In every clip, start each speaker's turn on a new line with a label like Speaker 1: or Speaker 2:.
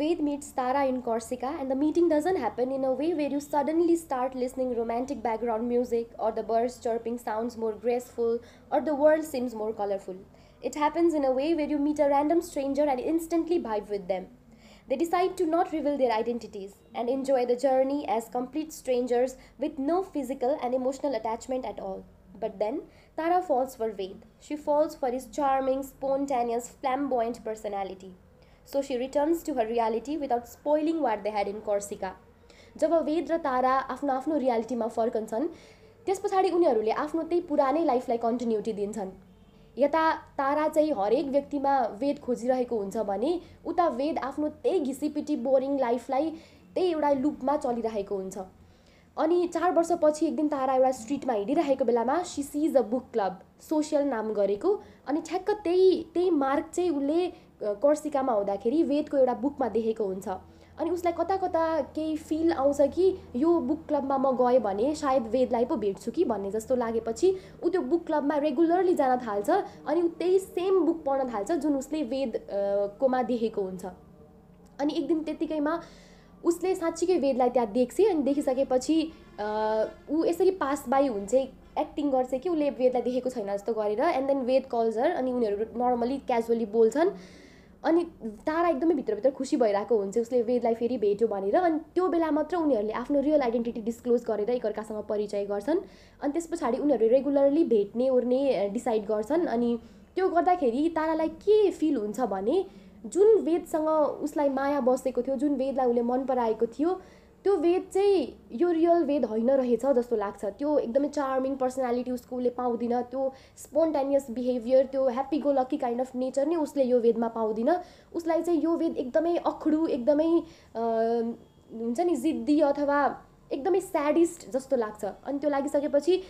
Speaker 1: Ved meets Tara in Corsica, and the meeting doesn't happen in a way where you suddenly start listening romantic background music, or the birds chirping sounds more graceful, or the world seems more colorful. It happens in a way where you meet a random stranger and instantly vibe with them. They decide to not reveal their identities and enjoy the journey as complete strangers with no physical and emotional attachment at all. But then, Tara falls for Ved. She falls for his charming, spontaneous, flamboyant personality. So she returns to her reality without spoiling what they had in Corsica. जब वेद र तारा आफ्नो आफ्नो रियालिटीमा फर्कन्छन् त्यस पछाडि उनीहरूले आफ्नो त्यही पुरानै लाइफलाई कन्टिन्युटी दिन्छन्। यता तारा चाहिँ हरेक व्यक्तिमा वेद खोजिरहेको हुन्छ भने उता वेद आफ्नो त्यही घिसिपिटी बोरिङ लाइफलाई त्यही एउटा लुपमा चलिरहेको हुन्छ। अनि चार वर्षपछि एक दिन तारा एउटा स्ट्रिटमा हिँडिरहेको बेलामा she sees a book club social नाम गरेको। अनि ठ्याक्क त्यही त्यही मार्क चाहिँ उसले कर्सिकामा हुँदाखेरि वेदको एउटा बुकमा देखेको हुन्छ। अनि उसलाई कता कता केही फिल आउँछ कि यो बुक क्लबमा म गएँ भने सायद वेदलाई पो भेट्छु कि भन्ने जस्तो लागेपछि ऊ त्यो बुक क्लबमा रेगुलरली जान थाल्छ अनि ऊ त्यही सेम बुक पढ्न थाल्छ जुन उसले वेद कोमा देखेको हुन्छ। अनि एक दिन त्यत्तिकैमा उसले साँच्चीकै वेदलाई त्यहाँ देख्छ अनि देखिसकेपछि ऊ यसरी पास बाई हुन्छ एक्टिङ गर्छ कि उसले वेदलाई देखेको छैन जस्तो गरेर एन्ड देन वेद कल्जर अनि उनीहरू नर्मली क्याजुअली बोल्छन्। अनि तारा एकदमै भित्रभित्र खुसी भइरहेको हुन्छ उसले वेदलाई फेरि भेट्यो भनेर। अनि त्यो बेला मात्र उनीहरूले आफ्नो रियल आइडेन्टिटी डिस्क्लोज गरेर एकअर्कासँग परिचय गर्छन्। अनि त्यस पछाडि उनीहरू रेगुलरली भेट्ने ओर्ने डिसाइड गर्छन्। अनि त्यो गर्दाखेरि तारालाई के फिल हुन्छ भने जुन वेदसँग उसलाई माया बसेको थियो जुन वेदलाई उसले मन पराएको थियो त्यो वेद चाहिँ यो रियल वेद होइन रहेछ जस्तो लाग्छ। त्यो एकदमै चार्मिङ पर्सनालिटी उसको उसले पाउँदिन त्यो स्पोन्टेनियस बिहेभियर त्यो happy go lucky kind of nature नै उसले यो वेदमा पाउँदिन। उसलाई चाहिँ यो वेद एकदमै अखडु एकदमै हुन्छ नि जिद्दी अथवा एकदमै स्याडिस्ट जस्तो लाग्छ। अनि त्यो लागिसकेपछि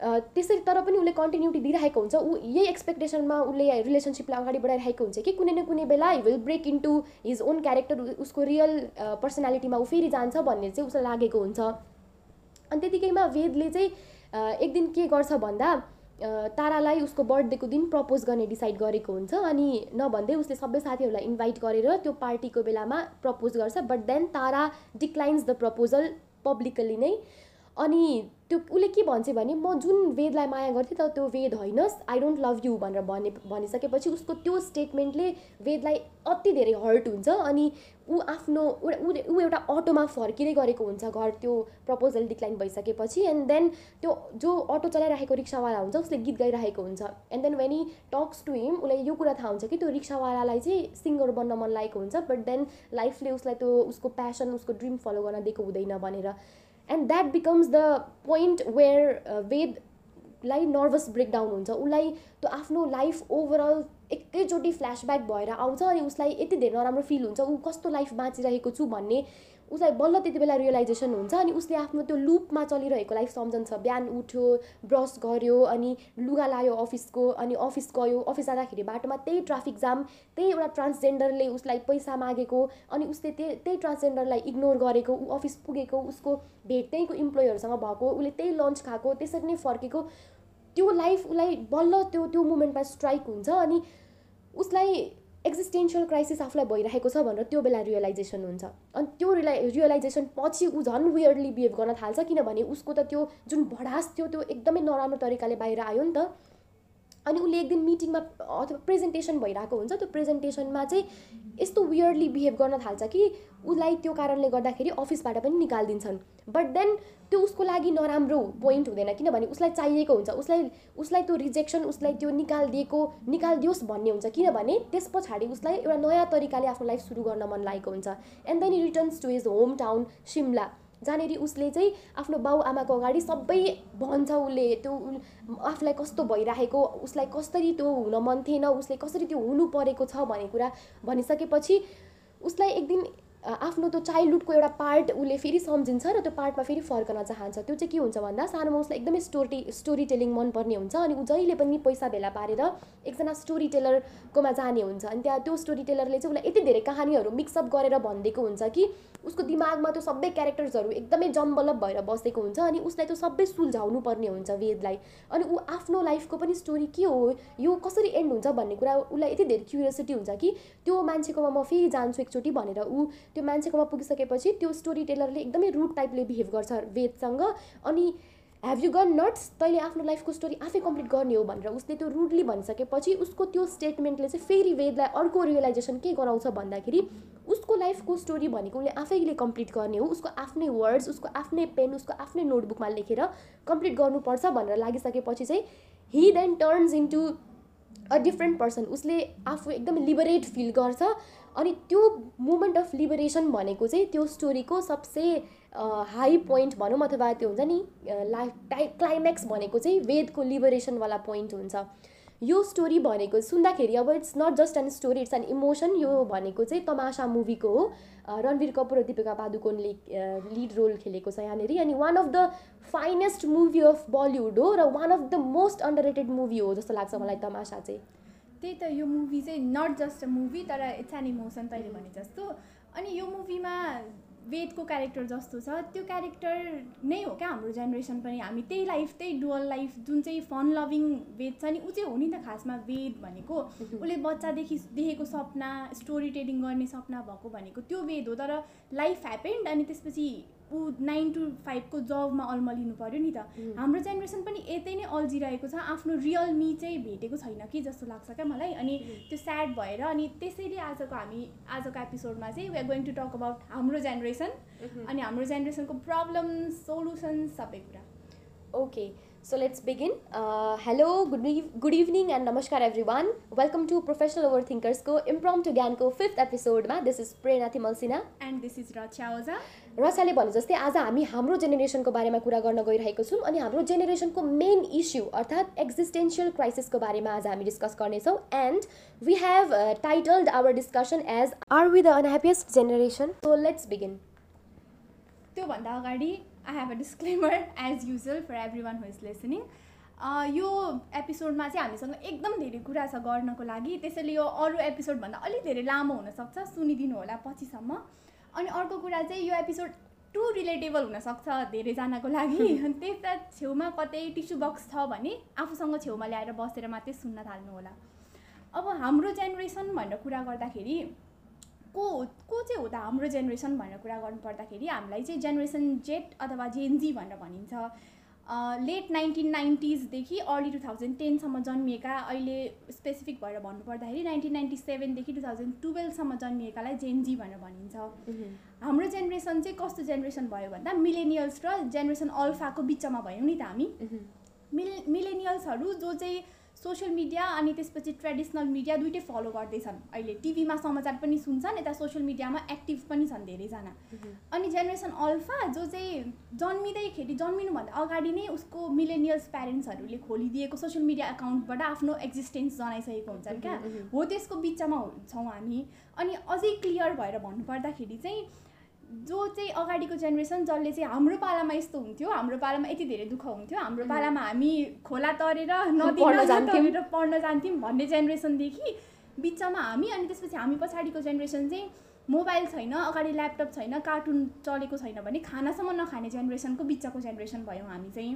Speaker 1: त्यसरी तर पनि उसले कन्टिन्युटी दिइरहेको हुन्छ। ऊ यही एक्सपेक्टेसनमा उसले रिलेसनसिपलाई अगाडि बढाइरहेको हुन्छ कि कुनै न कुनै बेला will break into his own character उसको रियल पर्सनालिटीमा ऊ फेरि जान्छ भन्ने चाहिँ उसलाई लागेको हुन्छ। अनि त्यतिकैमा वेदले चाहिँ एक दिन के गर्छ भन्दा तारालाई उसको बर्थडेको दिन प्रपोज गर्ने डिसाइड गरेको हुन्छ अनि नभन्दै उसले सबै साथीहरूलाई इन्भाइट गरेर त्यो पार्टीको बेलामा प्रपोज गर्छ। But then Tara declines the proposal publicly नै। अनि त्यो उसले के भन्छ भने म जुन वेदलाई माया गर्थेँ तर त्यो वेद होइनस् आई डोन्ट लभ यु भनेर भने भनिसकेपछि उसको त्यो स्टेटमेन्टले वेदलाई अति धेरै हर्ट हुन्छ अनि ऊ आफ्नो ऊ एउटा अटोमा फर्किँदै गरेको हुन्छ घर त्यो प्रपोजल डिक्लाइन भइसकेपछि एन्ड देन त्यो जो अटो चलाइरहेको रिक्सावाला हुन्छ उसले गीत गाइरहेको हुन्छ। And then when he talks to him उसलाई यो कुरा थाहा हुन्छ कि त्यो रिक्सावालालाई चाहिँ सिङ्गर बन्न मन लागेको हुन्छ बट देन लाइफले उसलाई त्यो उसको प्यासन उसको ड्रिम फलो गर्न दिएको हुँदैन भनेर। And that becomes the point where वेदलाई nervous breakdown हुन्छ। उसलाई त्यो आफ्नो लाइफ ओभरअल एकैचोटि फ्ल्यासब्याक भएर आउँछ अनि उसलाई यति धेरै नराम्रो फिल हुन्छ। ऊ कस्तो लाइफ बाँचिरहेको छु भन्ने उसलाई बल्ल त्यति बेला रियलाइजेसन हुन्छ अनि उसले आफ्नो त्यो लुपमा चलिरहेको लाइफ सम्झन्छ बिहान उठ्यो ब्रस गर्यो अनि लुगा लायो अफिसको अनि अफिस गयो। अफिस जाँदाखेरि बाटोमा त्यही ट्राफिक जाम त्यही एउटा ट्रान्सजेन्डरले उसलाई पैसा मागेको अनि उसले त्यही त्यही ट्रान्सजेन्डरलाई इग्नोर गरेको ऊ अफिस पुगेको उसको भेट त्यहीँको इम्प्लोयरसँग भएको उसले त्यही लन्च खाएको त्यसरी नै फर्केको। त्यो लाइफ उसलाई बल्ल त्यो त्यो मुमेन्टमा स्ट्राइक हुन्छ अनि उसलाई एक्जिस्टेन्सियल क्राइसिस आफूलाई भइरहेको छ भनेर त्यो बेला रियलाइजेसन हुन्छ। अनि त्यो रिलाइ रियलाइजेसन पछि ऊ झन् वियर्डली बिहेभ गर्न थाल्छ किनभने उसको त त्यो जुन भडास थियो त्यो एकदमै नराम्रो तरिकाले बाहिर आयो नि त। अनि उसले एक दिन मिटिङमा अथवा प्रेजेन्टेसन भइरहेको हुन्छ त्यो प्रेजेन्टेसनमा चाहिँ यस्तो वियर्डली बिहेभ गर्न थाल्छ कि उसलाई त्यो कारणले गर्दाखेरि अफिसबाट पनि निकालिदिन्छन्। बट देन त्यो उसको लागि नराम्रो पोइन्ट हुँदैन किनभने उसलाई चाहिएको हुन्छ। उसलाई उसलाई त्यो रिजेक्सन उसलाई त्यो निकालिदिएको निकालिदियोस् भन्ने हुन्छ। किनभने त्यस पछाडि उसलाई एउटा नयाँ तरिकाले आफ्नो लाइफ सुरु गर्न मन लागेको हुन्छ। And then returns to his hometown Shimla जहाँनिर उसले चाहिँ आफ्नो बाउ आमाको अगाडि सबै भन्छ उसले त्यो आफूलाई कस्तो भइरहेको उसलाई कसरी त्यो हुन मन थिएन उसले कसरी त्यो हुनु परेको छ भन्ने कुरा भनिसकेपछि उसलाई एक दिन आफ्नो त्यो चाइल्डहुडको एउटा पार्ट उसले फेरि सम्झिन्छ र त्यो पार्टमा फेरि फर्कन चाहन्छ। त्यो चाहिँ के हुन्छ भन्दा सानोमा उसलाई एकदमै स्टोरी स्टोरी टेलिङ मनपर्ने हुन्छ अनि ऊ जहिले पनि पैसा भेला पारेर एकजना स्टोरी टेलरकोमा जाने हुन्छ। अनि त्यहाँ त्यो स्टोरी टेलरले चाहिँ उसलाई यति धेरै कहानीहरू मिक्सअप गरेर भनिदिएको हुन्छ कि उसको दिमागमा त्यो सबै क्यारेक्टर्सहरू एकदमै जम्बलप भएर बसेको हुन्छ अनि उसलाई त्यो सबै सुल्झाउनु पर्ने हुन्छ वेदलाई। अनि ऊ आफ्नो लाइफको पनि स्टोरी के हो यो कसरी एन्ड हुन्छ भन्ने कुरा उसलाई यति धेरै क्युरियोसिटी हुन्छ कि त्यो मान्छेकोमा म फेरि जान्छु एकचोटि भनेर ऊ त्यो मान्छेकोमा पुगिसकेपछि त्यो स्टोरी टेलरले एकदमै रुट टाइपले बिहेभ गर्छ वेदसँग। अनि हेभ यु गन नट्स तैँले आफ्नो लाइफको स्टोरी आफै कम्प्लिट गर्ने हो भनेर उसले त्यो रुडली भनिसकेपछि उसको त्यो स्टेटमेन्टले चाहिँ फेरि वेदलाई अर्को रियलाइजेसन के गराउँछ भन्दाखेरि उसको लाइफको स्टोरी भनेको उसले आफैले कम्प्लिट गर्ने हो। उसको आफ्नै वर्ड्स उसको आफ्नै पेन उसको आफ्नै नोटबुकमा लेखेर कम्प्लिट गर्नुपर्छ भनेर लागिसकेपछि चाहिँ he then turns into a different person उसले आफू एकदमै लिबरेट फिल गर्छ। अनि त्यो मुमेन्ट अफ लिबरेसन भनेको चाहिँ त्यो स्टोरीको सबसे हाई पोइन्ट भनौँ अथवा त्यो हुन्छ नि लाइफ टाइ क्लाइम्याक्स भनेको चाहिँ वेदको लिबरेसनवाला पोइन्ट हुन्छ। यो स्टोरी भनेको सुन्दाखेरि अब it's not just an story it's an emotion यो भनेको चाहिँ तमासा मुभीको हो। रणवीर कपुर र दिपिका पादुकोनले लिड रोल खेलेको छ यहाँनिर। अनि one of the finest movie of Bollywood हो र one of the most underrated movie हो जस्तो लाग्छ मलाई तमासा चाहिँ।
Speaker 2: त्यही त यो मुभी चाहिँ नट जस्ट अ मुभी तर इट्स एन इमोसन तैँले भने जस्तो। अनि यो मुभीमा वेदको क्यारेक्टर जस्तो छ। त्यो क्यारेक्टर नै हो क्या हाम्रो जेनेरेसन पनि। हामी त्यही लाइफ त्यही डुअल लाइफ जुन चाहिँ फन लभिङ वेद छ नि ऊ चाहिँ हो नि त खासमा वेद भनेको। उसले बच्चादेखि देखेको सपना स्टोरी टेलिङ गर्ने सपना भएको भनेको। त्यो वेद हो तर लाइफ ह्यापेन्ड अनि त्यसपछि ऊ नाइन टु फाइभको जबमा अल्मलिनु पऱ्यो नि त। हाम्रो जेनेरेसन पनि यतै नै अल्झिरहेको छ। आफ्नो रियल मी चाहिँ भेटेको छैन कि जस्तो लाग्छ क्या मलाई। अनि त्यो स्याड भएर अनि त्यसैले आजको हामी आजको एपिसोडमा चाहिँ we are going to talk about हाम्रो जेनेरेसन अनि हाम्रो जेनेरेसनको प्रब्लम सोल्युसन सबै कुरा।
Speaker 1: Okay So let's begin. Uh, hello, good, eve- good evening and namaskar everyone. Welcome to Professional Overthinkers को Impromptu ज्ञानको फिफ्थ एपिसोडमा this is Prerana Timalsina
Speaker 2: and this is Raksha Ojha
Speaker 1: रसाले भने जस्तै आज हामी हाम्रो जेनेरेसनको बारेमा कुरा गर्न गइरहेको छौँ अनि हाम्रो जेनेरेसनको मेन इस्यु अर्थात् एक्जिस्टेन्सियल क्राइसिसको बारेमा आज हामी डिस्कस गर्नेछौँ and we have titled our discussion as are we the unhappiest generation so let's begin
Speaker 2: त्योभन्दा अगाडि I have a disclaimer as usual for everyone who is listening यो एपिसोडमा चाहिँ हामीसँग एकदम धेरै कुरा छ गर्नको लागि। त्यसैले यो अरू एपिसोडभन्दा अलिक धेरै लामो हुनसक्छ सुनिदिनु होला पछिसम्म। अनि अर्को कुरा चाहिँ यो एपिसोड टु रिलेटेबल हुनसक्छ धेरैजनाको लागि। त्यता छेउमा कतै टिस्यु बक्स छ भने आफूसँग छेउमा ल्याएर बसेर मात्रै सुन्न थाल्नु होला। अब हाम्रो जेनेरेसन भनेर कुरा गर्दाखेरि को को चाहिँ हो त हाम्रो जेनेरेसन भनेर कुरा गर्नु पर्दाखेरि हामीलाई चाहिँ जेनेरेसन जेट अथवा जेएनजी भनेर भनिन्छ। लेट नाइन्टिन नाइन्टिजदेखि अर्ली टु थाउजन्ड टेनसम्म जन्मिएका अहिले स्पेसिफिक भएर भन्नुपर्दाखेरि नाइन्टिन नाइन्टी सेभेनदेखि टु थाउजन्ड टुवेल्भसम्म जन्मिएकालाई जेएनजी भनेर भनिन्छ। हाम्रो जेनेरेसन चाहिँ कस्तो जेनेरेसन भयो भन्दा मिलेनियल्स र जेनेरेसन अल्फाको बिचमा भयौँ नि त हामी। मिले मिलेनियल्सहरू जो चाहिँ सोसियल मिडिया अनि त्यसपछि ट्रेडिसनल मिडिया दुइटै फलो गर्दैछन्। अहिले टिभीमा समाचार पनि सुन्छन् यता सोसियल मिडियामा एक्टिभ पनि छन् धेरैजना। अनि जेनेरेसन अल्फा जो चाहिँ जन्मिँदैखेरि जन्मिनुभन्दा अगाडि नै उसको मिलेनियल्स प्यारेन्ट्सहरूले खोलिदिएको सोसियल मिडिया एकाउन्टबाट आफ्नो एक्जिस्टेन्स जनाइसकेको हुन्छन् क्या। हो त्यसको बिचमा छौँ हामी। अनि अझै क्लियर भएर भन्नुपर्दाखेरि चाहिँ जो चाहिँ अगाडिको जेनेरेसन जसले चाहिँ हाम्रो पालामा यस्तो हुन्थ्यो हाम्रो पालामा यति धेरै दुःख हुन्थ्यो हाम्रो पालामा हामी खोला तरेर नदी तरेर पढ्न जान्थ्यौँ भन्ने जेनेरेसनदेखि बिचमा हामी अनि त्यसपछि हामी पछाडिको जेनेरेसन चाहिँ मोबाइल छैन अगाडि ल्यापटप छैन कार्टुन चलेको छैन भने खानासम्म नखाने जेनेरेसनको बिचको जेनेरेसन भयौँ हामी चाहिँ।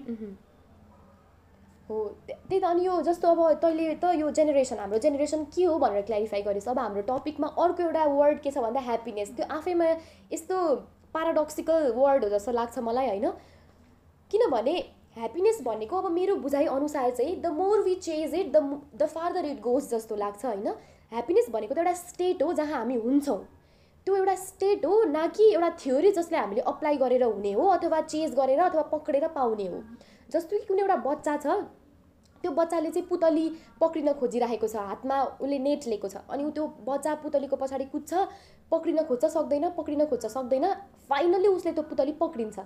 Speaker 1: हो त्यही त अनि यो जस्तो अब तैँले त यो जेनेरेसन हाम्रो जेनेरेसन के हो भनेर क्ल्यारिफाई गरेछ अब हाम्रो टपिकमा अर्को एउटा वर्ड के छ भन्दा ह्याप्पिनेस त्यो आफैमा यस्तो पाराडक्सिकल वर्ड हो जस्तो लाग्छ मलाई होइन? किनभने ह्याप्पिनेस भनेको अब मेरो बुझाइ अनुसार चाहिँ the more we chase it the the farther it goes जस्तो लाग्छ होइन? ह्याप्पिनेस भनेको त एउटा स्टेट हो जहाँ हामी हुन्छौँ। त्यो एउटा स्टेट हो न कि एउटा थ्योरी जसले हामीले अप्लाई गरेर हुने हो अथवा चेज गरेर अथवा पक्रेर पाउने हो। जस्तो कि कुनै एउटा बच्चा छ त्यो बच्चाले चाहिँ पुतली पक्रिन खोजिरहेको छ हातमा उसले नेट लिएको छ अनि त्यो बच्चा पुतलीको पछाडि कुद्छ पक्रिन खोज्छ सक्दैन पक्रिन खोज्छ सक्दैन फाइनल्ली उसले त्यो पुतली पक्रिन्छ।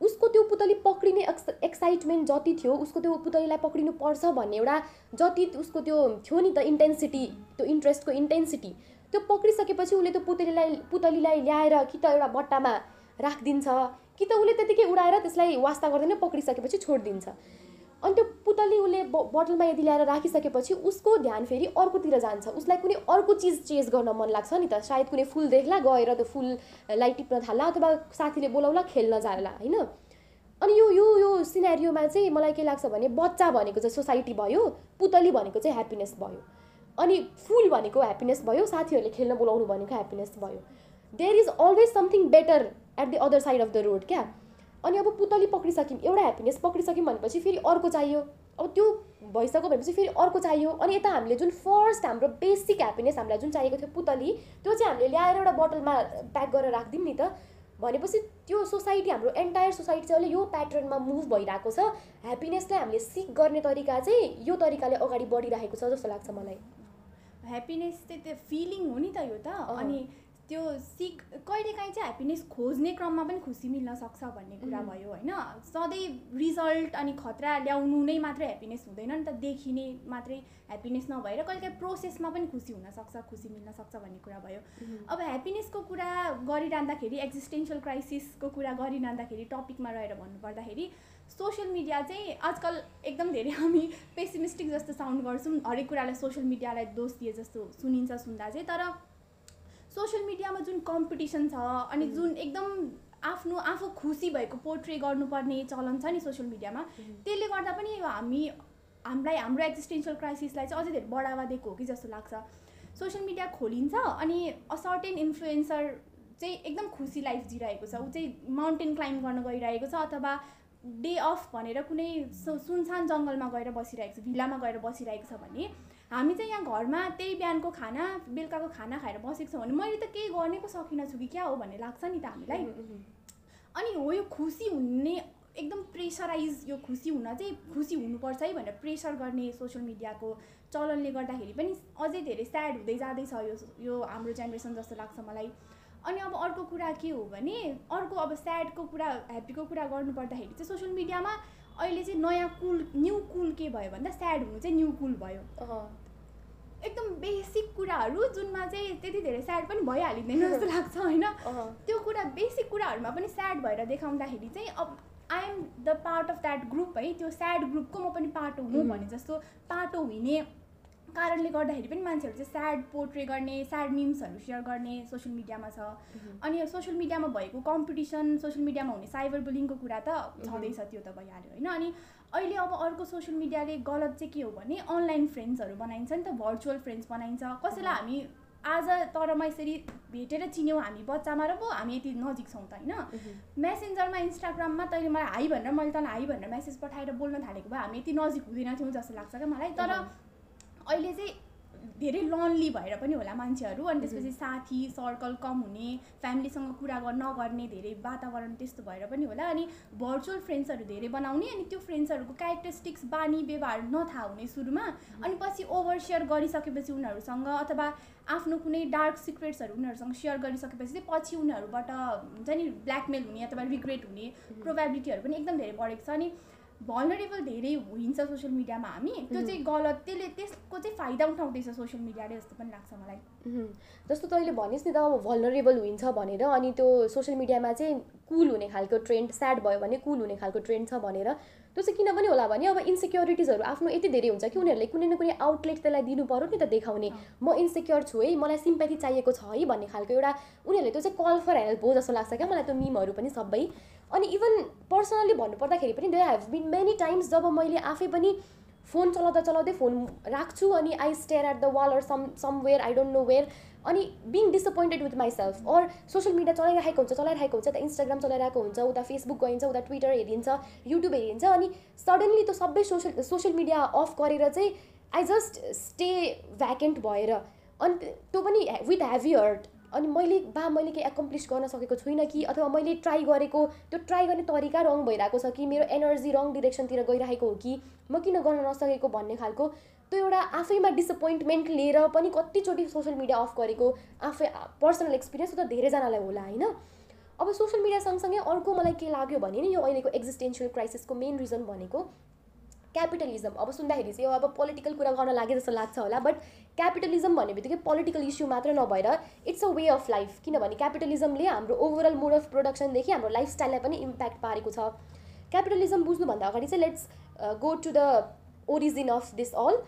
Speaker 1: उसको त्यो पुतली पक्रिने एक्स एक्साइटमेन्ट जति थियो उसको त्यो पुतलीलाई पक्रिनु पर्छ भन्ने एउटा जति उसको त्यो थियो नि त इन्टेन्सिटी त्यो इन्ट्रेस्टको इन्टेन्सिटी त्यो पक्रिसकेपछि उसले त्यो पुतलीलाई पुतलीलाई ल्याएर कि त एउटा बट्टामा राखिदिन्छ कि त उसले त्यतिकै उडाएर त्यसलाई वास्ता गर्दैन पक्रिसकेपछि छोडिदिन्छ। अनि त्यो पुतली उसले बोतलमा यदि ल्याएर राखिसकेपछि उसको ध्यान फेरि अर्कोतिर जान्छ। उसलाई कुनै अर्को चिज चेज गर्न मन लाग्छ नि त। सायद कुनै फुल देख्ला गएर त्यो फुललाई टिप्न थाल्ला अथवा साथीले बोलाउला खेल्न जाला होइन? अनि यो यो यो सिनेरियोमा चाहिँ मलाई के लाग्छ भने बच्चा भनेको चाहिँ सोसाइटी भयो पुतली भनेको चाहिँ ह्याप्पिनेस भयो। अनि फुल भनेको ह्याप्पिनेस भयो साथीहरूले खेल्न बोलाउनु भनेको ह्याप्पिनेस भयो। There is always something better at the other side of the road क्या? अनि अब पुतली पक्रिसक्यौँ एउटा ह्याप्पिनेस पक्रिसक्यौँ भनेपछि फेरि अर्को चाहियो। अब त्यो भइसक्यो भनेपछि फेरि अर्को चाहियो। अनि यता हामीले जुन फर्स्ट हाम्रो बेसिक ह्याप्पिनेस हामीलाई जुन चाहिएको थियो पुतली त्यो चाहिँ हामीले ल्याएर एउटा बोतलमा प्याक गरेर राखिदिउँ नि त। भनेपछि त्यो सोसाइटी हाम्रो एन्टायर सोसाइटी चाहिँ अहिले यो प्याटर्नमा मुभ भइरहेको छ। ह्याप्पिनेसलाई हामीले सिक गर्ने तरिका चाहिँ यो तरिकाले अगाडि बढिरहेको छ जस्तो लाग्छ मलाई।
Speaker 2: ह्याप्पिनेस चाहिँ त्यो फिलिङ हो नि त यो त। अनि त्यो सिक कहिलेकाहीँ चाहिँ ह्याप्पिनेस खोज्ने क्रममा पनि खुसी मिल्न सक्छ भन्ने कुरा भयो होइन। सधैँ रिजल्ट अनि खतरा ल्याउनु नै मात्रै ह्याप्पिनेस हुँदैन नि त देखिने मात्रै ह्याप्पिनेस नभएर कहिलेकाहीँ प्रोसेसमा पनि खुसी हुनसक्छ खुसी मिल्न सक्छ भन्ने कुरा भयो। अब ह्याप्पिनेसको कुरा गरिरहँदाखेरि एक्जिस्टेन्सियल क्राइसिसको कुरा गरिरहँदाखेरि टपिकमा रहेर भन्नुपर्दाखेरि सोसियल मिडिया चाहिँ आजकल एकदम धेरै हामी पेसिमिस्टिक जस्तो साउन्ड गर्छौँ। हरेक कुरालाई सोसियल मिडियालाई दोष दिए जस्तो सुनिन्छ सुन्दा चाहिँ। तर सोसियल मिडियामा जुन कम्पिटिसन छ अनि जुन एकदम आफ्नो आफू खुसी भएको पोर्ट्रे गर्नुपर्ने चलन छ नि सोसियल मिडियामा त्यसले गर्दा पनि हामी हामीलाई हाम्रो एक्जिस्टेन्सियल क्राइसिसलाई चाहिँ अझै धेरै बढावा दिएको हो कि जस्तो लाग्छ। सोसियल मिडिया खोलिन्छ अनि अ सर्टेन इन्फ्लुएन्सर चाहिँ एकदम खुसी लाइफ जिरहेको छ। ऊ चाहिँ माउन्टेन क्लाइम्ब गर्न गइरहेको छ अथवा डे अफ भनेर कुनै सुनसान जङ्गलमा गएर बसिरहेको छ भिलामा गएर बसिरहेको छ भने हामी चाहिँ यहाँ घरमा त्यही बिहानको खाना बेलुकाको खाना खाएर बसेको छौँ भने मैले त केही गर्ने पो सकिनँ छु कि क्या हो भन्ने लाग्छ नि त हामीलाई। अनि हो यो खुसी हुने एकदम प्रेसराइज यो खुसी हुन चाहिँ खुसी हुनुपर्छ है भनेर प्रेसर गर्ने सोसियल मिडियाको चलनले गर्दाखेरि पनि अझै धेरै स्याड हुँदै जाँदैछ यो यो हाम्रो जेनेरेसन जस्तो लाग्छ मलाई। अनि अब अर्को कुरा के हो भने अर्को अब स्याडको कुरा ह्याप्पीको कुरा गर्नुपर्दाखेरि चाहिँ सोसियल मिडियामा अहिले चाहिँ नयाँ कुल न्यु कुल के भयो भन्दा स्याड हुनु चाहिँ न्यु कुल भयो। एकदम बेसिक कुराहरू जुनमा चाहिँ त्यति धेरै स्याड पनि भइहालिँदैन जस्तो लाग्छ होइन? त्यो कुरा बेसिक कुराहरूमा पनि स्याड भएर देखाउँदाखेरि चाहिँ अब I'm the part of that group है त्यो स्याड ग्रुपको म पनि पार्ट हुँ भने जस्तो पाटो हुने कारणले गर्दाखेरि पनि मान्छेहरू चाहिँ स्याड पोर्ट्रे गर्ने स्याड मिम्सहरू सेयर गर्ने सोसियल मिडियामा छ। अनि सोसियल मिडियामा भएको कम्पिटिसन सोसियल मिडियामा हुने साइबर बुलिङको कुरा त छँदैछ त्यो त भइहाल्यो होइन? अनि अहिले अब अर्को सोसियल मिडियाले गलत चाहिँ के हो भने अनलाइन फ्रेन्ड्सहरू बनाइन्छ नि त भर्चुअल फ्रेन्ड्स बनाइन्छ। कसैलाई हामी आज तरमा यसरी भेटेर चिन्यौँ हामी बच्चामा र पो हामी यति नजिक छौँ त होइन? मेसेन्जरमा इन्स्टाग्राममा तैँले मलाई हाई भनेर मैले तँलाई हाई भनेर मेसेज पठाएर बोल्न थालेको भए हामी यति नजिक हुँदैन थियौँ जस्तो लाग्छ क्या मलाई। तर अहिले चाहिँ धेरै लन्ली भएर पनि होला मान्छेहरू अनि त्यसपछि साथी सर्कल कम हुने फ्यामिलीसँग कुरा गर्न नगर्ने धेरै वातावरण त्यस्तो भएर पनि होला अनि भर्चुअल फ्रेन्ड्सहरू धेरै बनाउने अनि त्यो फ्रेन्ड्सहरूको क्यारेक्टरिस्टिक्स बानी व्यवहार नथाहा हुने सुरुमा अनि पछि ओभर सेयर गरिसकेपछि उनीहरूसँग अथवा आफ्नो कुनै डार्क सिक्रेट्सहरू उनीहरूसँग सेयर गरिसकेपछि चाहिँ पछि उनीहरूबाट हुन्छ नि ब्ल्याकमेल हुने अथवा रिग्रेट हुने प्रोभाबिलिटीहरू पनि एकदम धेरै बढेको छ अनि भलरेबल धेरै हुन्छ सोसियल मिडियामा हामी त्यो चाहिँ गलत त्यसले त्यसको चाहिँ फाइदा उठाउँदैछ सोसियल मिडियाले जस्तो पनि लाग्छ मलाई।
Speaker 1: जस्तो तैँले भनिस् नि त अब भलरेबल हुन्छ भनेर अनि त्यो सोसियल मिडियामा चाहिँ कुल हुने खालको ट्रेन्ड स्याड भयो भने कुल हुने खालको ट्रेन्ड छ भनेर त्यो चाहिँ किन पनि होला भने अब इन्सेक्योरिटिजहरू आफ्नो यति धेरै हुन्छ कि उनीहरूले कुनै न कुनै आउटलेट त्यसलाई दिनु पऱ्यो नि त देखाउने। म इन्सेक्योर छु है मलाई सिम्पेथी चाहिएको छ है भन्ने खालको एउटा उनीहरूले त्यो चाहिँ कल फर हेल्प हो जस्तो लाग्छ क्या मलाई त्यो मिमहरू पनि सबै। अनि इभन पर्सनल्ली भन्नुपर्दाखेरि पनि there have been many times जब मैले आफै पनि फोन चलाउँदा चलाउँदै फोन राख्छु अनि I stare at the wall or some somewhere I don't know where अनि being disappointed with myself or social media चलाइरहेको हुन्छ चलाइरहेको हुन्छ त इन्स्टाग्राम चलाइरहेको हुन्छ उता फेसबुक गइन्छ उता ट्विटर हेरिन्छ युट्युब हेरिन्छ अनि सडनली त्यो सबै सोसियल सोसियल मिडिया अफ गरेर चाहिँ आई जस्ट स्टे भ्याकेन्ट भएर अनि त्यो पनि विथ हेभी हर्ट अनि मैले बा मैले केही एकम्प्लिस गर्न सकेको छुइनँ कि अथवा मैले ट्राई गरेको त्यो ट्राई गर्ने तरिका रङ भइरहेको छ कि मेरो एनर्जी रङ डिरेक्सनतिर गइरहेको हो कि म किन गर्न नसकेको भन्ने खालको त्यो एउटा आफैमा डिसपोइन्टमेन्ट लिएर पनि कतिचोटि सोसियल मिडिया अफ गरेको आफै पर्सनल एक्सपिरियन्स त धेरैजनालाई होला होइन? अब सोसियल मिडिया सँगसँगै अर्को मलाई के लाग्यो भने नि यो अहिलेको एक्जिस्टेन्सियल क्राइसिसको मेन रिजन भनेको क्यापिटलिजम अब सुन्दाखेरि चाहिँ यो अब पोलिटिकल कुरा गर्न लागे जस्तो लाग्छ होला बट क्यापिटलिजम भन्ने बित्तिकै पोलिटिकल इस्यु मात्र नभएर it's a way of life किनभने क्यापिटलिजमले हाम्रो ओभरअल मोड अफ प्रोडक्सनदेखि हाम्रो लाइफस्टाइललाई पनि इम्प्याक्ट पारेको छ। क्यापिटलिजम बुझ्नुभन्दा अगाडि चाहिँ let's go to the origin of this all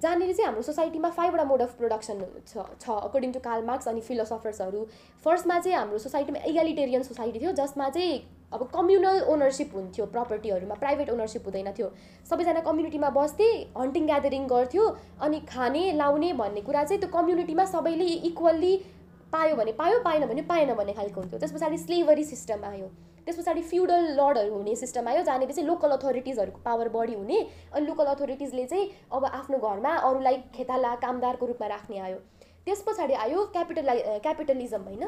Speaker 1: जहाँनिर चाहिँ हाम्रो सोसाइटीमा फाइभवटा मोड अफ प्रोडक्सन छ छ। अकर्डिङ टु काल मार्क्स अनि फिलोसफर्सहरू फर्स्टमा चाहिँ हाम्रो सोसाइटीमा इगालिटेरियन सोसाइटी थियो जसमा चाहिँ अब कम्युनल ओनरसिप हुन्थ्यो प्रपर्टीहरूमा प्राइभेट ओनरसिप हुँदैन थियो। सबैजना कम्युनिटीमा बस्थे हन्टिङ ग्यादरिङ गर्थ्यो अनि खाने लाउने भन्ने कुरा चाहिँ त्यो कम्युनिटीमा सबैले इक्वल्ली पायो भने पायो पाएन भने पाएन भन्ने खालको हुन्थ्यो। त्यस पछाडि स्लेभरी सिस्टम आयो। त्यस पछाडि फ्युडल लर्डहरू हुने सिस्टम आयो जहाँनिर चाहिँ लोकल अथोरिटिजहरूको पावर बढी हुने अनि लोकल अथोरिटिजले चाहिँ अब आफ्नो घरमा अरूलाई खेताला कामदारको रूपमा राख्ने आयो। त्यस पछाडि आयो क्यापिटलाइ क्यापिटलिजम होइन।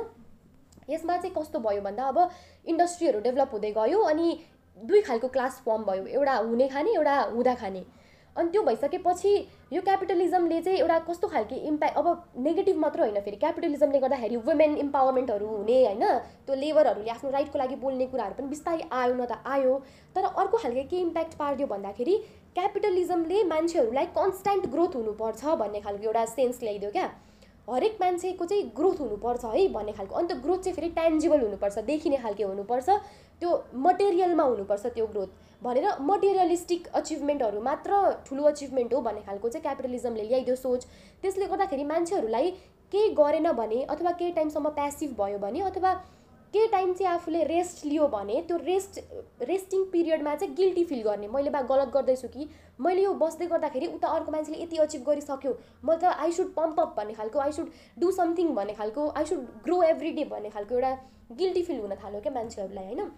Speaker 1: यसमा चाहिँ कस्तो भयो भन्दा अब इन्डस्ट्रीहरू डेभलप हुँदै गयो अनि दुई खालको क्लास फर्म भयो। एउटा हुने खाने एउटा हुँदा खाने। अनि त्यो भइसकेपछि यो क्यापिटलिजमले चाहिँ एउटा कस्तो खालके इम्प्याक्ट अब नेगेटिभ मात्र होइन फेरि। क्यापिटलिजमले गर्दाखेरि वुमेन इम्पावरमेन्टहरू हुने होइन। त्यो लेबरहरूले आफ्नो राइटको लागि बोल्ने कुराहरू पनि बिस्तारै आयो न त आयो। तर अर्को खालके के इम्प्याक्ट पारिदियो भन्दाखेरि क्यापिटलिजमले मान्छेहरूलाई कन्सट्यान्ट ग्रोथ हुनुपर्छ भन्ने खालको एउटा सेन्स ल्याइदियो क्या। हरेक मान्छेको चाहिँ ग्रोथ हुनुपर्छ है भन्ने खालको। अन्त ग्रोथ चाहिँ फेरि ट्यान्जिबल हुनुपर्छ देखिने खालके हुनुपर्छ। त्यो मटेरियलमा हुनुपर्छ त्यो ग्रोथ भनेर मटेरियलिस्टिक अचिभमेन्टहरू मात्र ठुलो अचिभमेन्ट हो भन्ने खालको चाहिँ क्यापिटलिजमले ल्याइदियो सोच। त्यसले गर्दाखेरि मान्छेहरूलाई केही गरेन भने अथवा केही टाइमसम्म प्यासिभ भयो भने अथवा केही टाइम चाहिँ आफूले रेस्ट लियो भने त्यो रेस्ट रेस्टिङ पिरियडमा चाहिँ गिल्टी फिल गर्ने। मैले बा गलत गर्दैछु कि? मैले यो बस्दै गर्दाखेरि उता अर्को मान्छेले यति अचिभ गरिसक्यो। म त आई सुड पम्प अप भन्ने खालको आई सुड डु समथिङ भन्ने खालको I should grow every day भन्ने खालको एउटा गिल्टी फिल हुन थाल्यो क्या मान्छेहरूलाई होइन?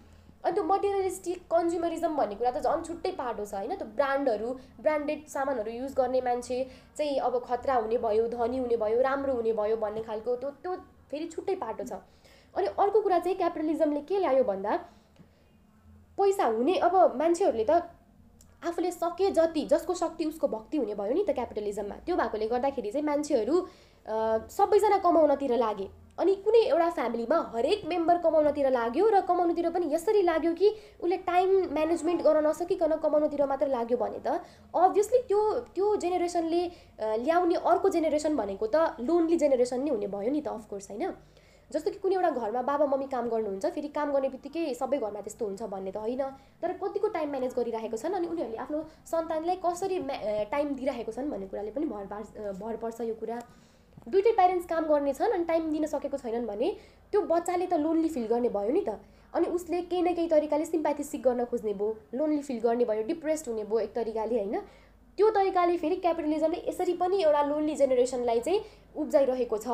Speaker 1: अनि त्यो मटेरियलिस्टिक कन्ज्युमरिजम भन्ने कुरा त झन् छुट्टै पाटो छ होइन? त्यो ब्रान्डहरू ब्रान्डेड सामानहरू युज गर्ने मान्छे चाहिँ अब खतरा हुने भयो धनी हुने भयो राम्रो हुने भयो भन्ने खालको त्यो त्यो फेरि छुट्टै पाटो छ। अनि अर्को कुरा चाहिँ क्यापिटलिजमले के ल्यायो भन्दा पैसा हुने अब मान्छेहरूले त आफूले सके जति जसको शक्ति उसको भक्ति हुने भयो नि त क्यापिटलिजममा त्यो भएकोले गर्दाखेरि चाहिँ मान्छेहरू सबैजना कमाउनतिर लागे। अनि कुनै एउटा फ्यामिलीमा हरेक मेम्बर कमाउनतिर लाग्यो र कमाउनुतिर पनि यसरी लाग्यो कि उसले टाइम म्यानेजमेन्ट गर्न नसकिकन कमाउनुतिर मात्र लाग्यो भने त अभियसली त्यो त्यो जेनेरेसनले ल्याउने अर्को जेनेरेसन भनेको त लोन्ली जेनेरेसन नै हुने भयो नि त अफकोर्स होइन? जस्तो कि कुनै एउटा घरमा बाबा मम्मी काम गर्नुहुन्छ फेरि काम गर्ने बित्तिकै सबै घरमा त्यस्तो हुन्छ भन्ने त होइन तर कतिको टाइम म्यानेज गरिरहेको छन् अनि उनीहरूले आफ्नो सन्तानलाई कसरी टाइम दिइरहेको छन् भन्ने कुराले पनि भर भर पर्छ यो कुरा। दुइटै प्यारेन्ट्स काम गर्ने छन् अनि टाइम दिन सकेको छैनन् भने त्यो बच्चाले त लोन्ली फिल गर्ने भयो नि त। अनि उसले केही न केही तरिकाले सिम्प्याथी सिक गर्न खोज्ने भयो लोन्ली फिल गर्ने भयो डिप्रेस्ड हुने भयो एक तरिकाले होइन। त्यो तरिकाले फेरि क्यापिटलिजमले यसरी पनि एउटा लोन्ली जेनेरेसनलाई चाहिँ उब्जाइरहेको छ।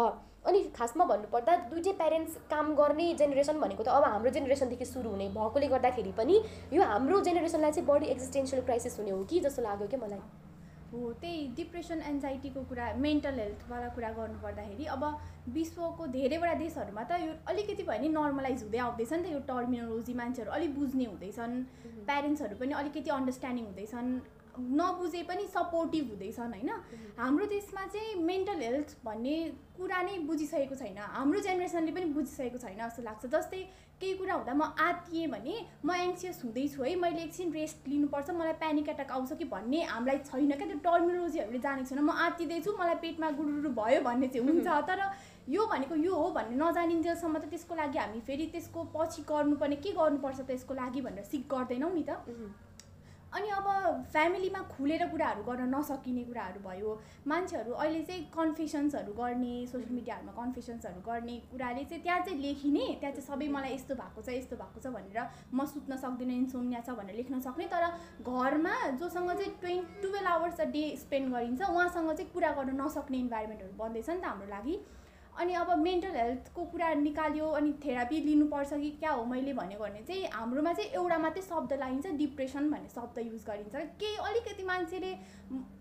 Speaker 1: अनि खासमा भन्नुपर्दा दुइटै प्यारेन्ट्स काम गर्ने जेनेरेसन भनेको त अब हाम्रो जेनेरेसनदेखि सुरु हुने भएकोले गर्दाखेरि पनि यो हाम्रो जेनेरेसनलाई चाहिँ बढी एक्जिस्टेन्सियल क्राइसिस हुने हो कि जस्तो लाग्यो क्या मलाई।
Speaker 2: हो त्यही डिप्रेसन एन्जाइटीको कुरा मेन्टल हेल्थवाला कुरा गर्नुपर्दाखेरि अब विश्वको धेरैवटा देशहरूमा त यो अलिकति भए नि नर्मलाइज हुँदै आउँदैछ नि त यो टर्मिनोलोजी मान्छेहरू अलिक बुझ्ने हुँदैछन्। प्यारेन्ट्सहरू पनि अलिकति अन्डरस्ट्यान्डिङ हुँदैछन् नबुझे पनि सपोर्टिभ हुँदैछन् होइन? हाम्रो देशमा चाहिँ मेन्टल हेल्थ भन्ने कुरा नै बुझिसकेको छैन। हाम्रो जेनेरेसनले पनि बुझिसकेको छैन जस्तो लाग्छ। जस्तै केही कुरा हुँदा म आत्तिएँ भने म एङ्सियस हुँदैछु है। मैले एकछिन रेस्ट लिनुपर्छ मलाई प्यानिक एट्याक आउँछ कि भन्ने हामीलाई छैन क्या। त्यो टर्मिनोलोजीहरूले जानेको छैन। म आत्तिँदैछु मलाई पेटमा गुरुरु भयो भन्ने चाहिँ हुन्छ। तर यो भनेको यो हो भन्ने नजानिन्जेलसम्म त त्यसको लागि हामी फेरि त्यसको पछि गर्नुपर्ने के गर्नुपर्छ त्यसको लागि भनेर सिक गर्दैनौँ नि त। अनि अब फ्यामिलीमा खुलेर कुराहरू गर्न नसकिने कुराहरू भयो। मान्छेहरू अहिले चाहिँ कन्फेसन्सहरू गर्ने सोसियल मिडियाहरूमा कन्फेसन्सहरू गर्ने कुराले चाहिँ त्यहाँ चाहिँ लेखिने त्यहाँ चाहिँ सबै मलाई यस्तो भएको छ यस्तो भएको छ भनेर म सुत्न सक्दिनँ इन्सोमिया छ भनेर लेख्न सक्ने। तर घरमा जोसँग चाहिँ twenty twelve hours a day spend गरिन्छ उहाँसँग चाहिँ कुरा गर्न नसक्ने इन्भाइरोमेन्टहरू बन्दैछ नि त हाम्रो लागि। अनि अब मेन्टल हेल्थको कुरा निकाल्यो अनि थेरापी लिनुपर्छ कि क्या हो? मैले भन्यो भने चाहिँ हाम्रोमा चाहिँ एउटा मात्रै शब्द लागिन्छ डिप्रेसन भन्ने शब्द युज गरिन्छ। केही अलिकति मान्छेले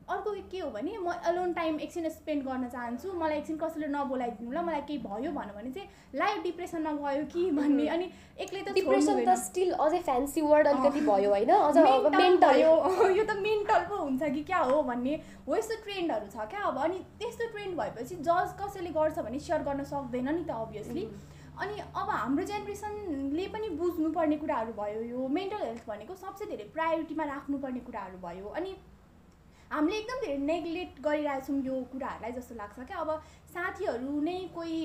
Speaker 2: अर्को के हो भने म एलोन टाइम एकछिन स्पेन्ड गर्न चाहन्छु मलाई एकछिन कसैले नबोलाइदिनु ल मलाई केही भयो भन्यो भने चाहिँ लाइफ डिप्रेसनमा गयो कि भन्ने अनि एक्लै त
Speaker 1: डिप्रेसन त स्टिल अझै फ्यान्सी वर्ड अलिकति भयो होइन? अझ
Speaker 2: मेन्टल यो त मेन्टल पो हुन्छ कि क्या हो भन्ने हो यस्तो ट्रेन्डहरू छ क्या अब अनि त्यस्तो ट्रेन्ड भएपछि जज कसैले गर्छ भने सेयर गर्न सक्दैन नि त अभियसली अनि अब हाम्रो जेनेरेसनले पनि बुझ्नुपर्ने कुराहरू भयो यो मेन्टल हेल्थ भनेको सबसे धेरै प्रायोरिटीमा राख्नुपर्ने कुराहरू भयो। अनि हामीले एकदम धेरै नेग्लेक्ट गरिरहेछौँ यो कुराहरूलाई जस्तो लाग्छ क्या। अब साथीहरू नै कोही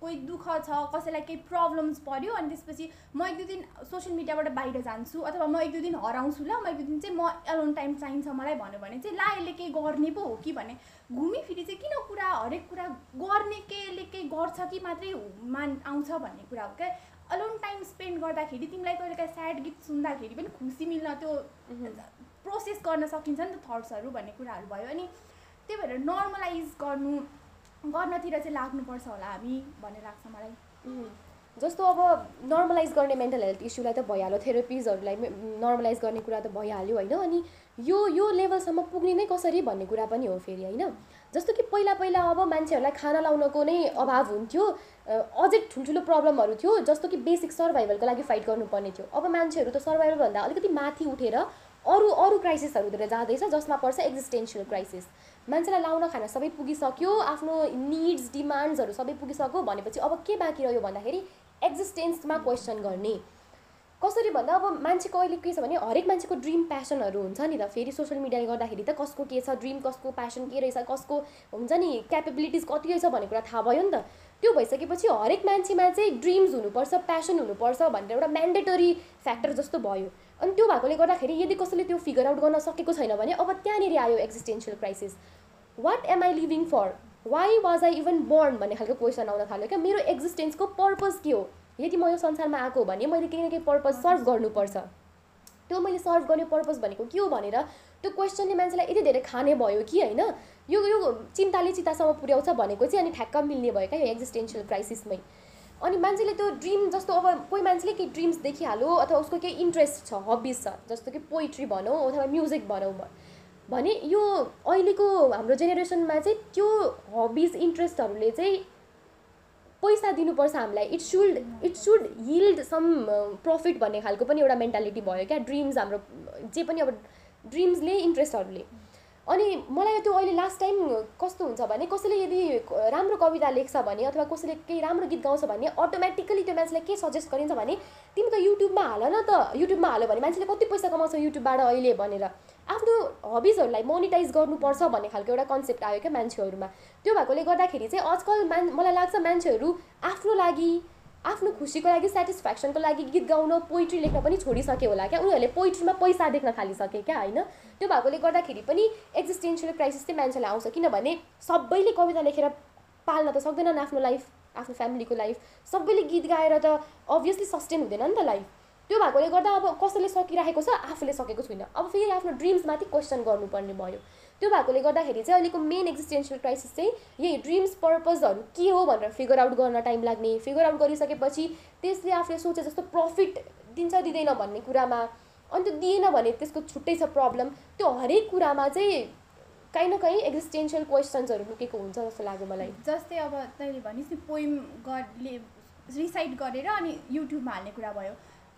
Speaker 2: कोही दुःख छ कसैलाई केही प्रब्लम्स पऱ्यो अनि त्यसपछि म एक दुई दिन सोसियल मिडियाबाट बाहिर जान्छु अथवा म एक दुई दिन हराउँछु ल म एक दुई दिन चाहिँ म एलोन टाइम चाहिन्छ मलाई भन्यो भने चाहिँ ला यसले केही गर्ने पो हो कि भने घुमिफिरी चाहिँ किन कुरा हरेक कुरा गर्ने केले केही गर्छ कि मात्रै मान आउँछ भन्ने कुरा हो क्या। अलोन टाइम स्पेन्ड गर्दाखेरि तिमीलाई कहिले काहीँ स्याड गीत सुन्दाखेरि पनि खुसी मिल्न त्यो प्रोसेस गर्न सकिन्छ नि त थट्सहरू भन्ने कुराहरू भयो। अनि त्यही भएर नर्मलाइज गर्नु गर्नतिर चाहिँ लाग्नुपर्छ होला हामी भन्ने लाग्छ मलाई।
Speaker 1: जस्तो अब नर्मलाइज गर्ने मेन्टल हेल्थ इस्युलाई त भइहाल्यो थेरापिजहरूलाई नर्मलाइज गर्ने कुरा त भइहाल्यो होइन। अनि यो यो लेभलसम्म पुग्ने नै कसरी भन्ने कुरा पनि हो फेरि होइन। जस्तो कि पहिला पहिला अब मान्छेहरूलाई खाना लाउनको नै अभाव हुन्थ्यो अझै ठुल्ठुलो प्रब्लमहरू थियो जस्तो कि बेसिक सर्भाइभलको लागि फाइट गर्नुपर्ने थियो। अब मान्छेहरू त सर्भाइभलभन्दा अलिकति माथि उठेर अरू अरू क्राइसिसहरूतिर जाँदैछ जसमा पर्छ एक्जिस्टेन्सियल क्राइसिस मान्छेलाई लाउन खाना सबै पुगिसक्यो आफ्नो निड्स डिमान्ड्सहरू सबै पुगिसक्यो भनेपछि अब के बाँकी रह्यो भन्दाखेरि एक्जिस्टेन्समा क्वेसन गर्ने। कसरी भन्दा अब मान्छेको अहिले के छ भने हरेक मान्छेको ड्रिम प्यासनहरू हुन्छ नि त। फेरि सोसियल मिडियाले गर्दाखेरि त कसको के छ ड्रिम कसको प्यासन के रहेछ कसको हुन्छ नि क्यापेबिलिटिज कति रहेछ भन्ने कुरा थाहा भयो नि त। त्यो भइसकेपछि हरेक मान्छेमा चाहिँ ड्रिम्स हुनुपर्छ प्यासन हुनुपर्छ भनेर एउटा म्यान्डेटरी फ्याक्टर जस्तो भयो। अनि त्यो भएकोले गर्दाखेरि यदि कसैले त्यो फिगर आउट गर्न सकेको छैन भने अब त्यहाँनिर आयो existential crisis what am I living for why was I even born भन्ने खालको क्वेसन आउन थाल्यो क्या। मेरो एक्जिस्टेन्सको पर्पज के हो? यदि म यो संसारमा आएको भने मैले केही न केही पर्पज सर्भ गर्नुपर्छ। त्यो मैले सर्भ गर्ने पर्पज भनेको के हो भनेर त्यो क्वेसनले मान्छेलाई यति धेरै खाने भयो कि होइन? यो यो चिन्ताले चितासम्म पुर्याउँछ भनेको चाहिँ अनि ठ्याक्क मिल्ने भयो क्या यो एक्जिस्टेन्सियल क्राइसिसमै अनि मान्छेले त्यो ड्रिम जस्तो अब कोही मान्छेले केही ड्रिम्स देखिहाल्यो अथवा उसको केही इन्ट्रेस्ट छ हबिज छ जस्तो कि पोइट्री भनौँ अथवा म्युजिक भनौँ भने यो अहिलेको हाम्रो जेनेरेसनमा चाहिँ त्यो हबिज इन्ट्रेस्टहरूले चाहिँ पैसा दिनुपर्छ हामीलाई। It should it should yield some profit भन्ने खालको पनि एउटा मेन्टालिटी भयो क्या। ड्रिम्स हाम्रो जे पनि अब ड्रिम्सले इन्ट्रेस्टहरूले अनि मलाई त्यो अहिले लास्ट टाइम कस्तो हुन्छ भने कसैले यदि राम्रो कविता लेख्छ भने अथवा कसैले केही राम्रो गीत गाउँछ भने अटोमेटिकली त्यो मान्छेलाई के सजेस्ट गरिन्छ भने तिमी त युट्युबमा हाल न त युट्युबमा हाल्यो भने मान्छेले कति पैसा कमाउँछ युट्युबबाट अहिले भनेर। आफ्नो हबिजहरूलाई मोनिटाइज गर्नुपर्छ भन्ने खालको एउटा कन्सेप्ट आयो क्या मान्छेहरूमा। त्यो भएकोले गर्दाखेरि चाहिँ आजकल मान मलाई लाग्छ मान्छेहरू आफ्नो लागि आफ्नो खुसीको लागि सेटिस्फ्याक्सनको लागि गीत गाउन पोइट्री लेख्न पनि छोडिसक्यो होला क्या। उनीहरूले पोइट्रीमा पैसा देख्न थालिसके क्या होइन? त्यो भएकोले गर्दाखेरि पनि एक्जिस्टेन्सियल क्राइसिस चाहिँ मान्छेलाई आउँछ। किनभने सबैले कविता लेखेर पाल्न त सक्दैनन् आफ्नो लाइफ आफ्नो फ्यामिलीको लाइफ सबैले गीत गाएर त अभियसली सस्टेन हुँदैन नि त लाइफ त्यो भएकोले गर्दा अब कसैले सकिरहेको छ आफूले सकेको छुइनँ अब फेरि आफ्नो ड्रिम्समाथि क्वेसन गर्नुपर्ने भयो। त्यो भएकोले गर्दाखेरि चाहिँ अहिलेको मेन एक्जिस्टेन्सियल क्राइसिस चाहिँ यही ड्रिम्स पर्पजहरू के हो भनेर फिगर आउट गर्न टाइम लाग्ने फिगर आउट गरिसकेपछि त्यसले आफूले सोचे जस्तो प्रफिट दिन्छ दिँदैन भन्ने कुरामा अनि त्यो दिएन भने त्यसको छुट्टै छ प्रब्लम त्यो हरेक कुरामा चाहिँ काहीँ न काहीँ एक्जिस्टेन्सियल क्वेसन्सहरू लुकेको हुन्छ जस्तो लाग्यो मलाई।
Speaker 2: जस्तै अब तैँले भनिस् नि पोइम गरले रिसाइड गरेर अनि युट्युबमा हाल्ने कुरा भयो।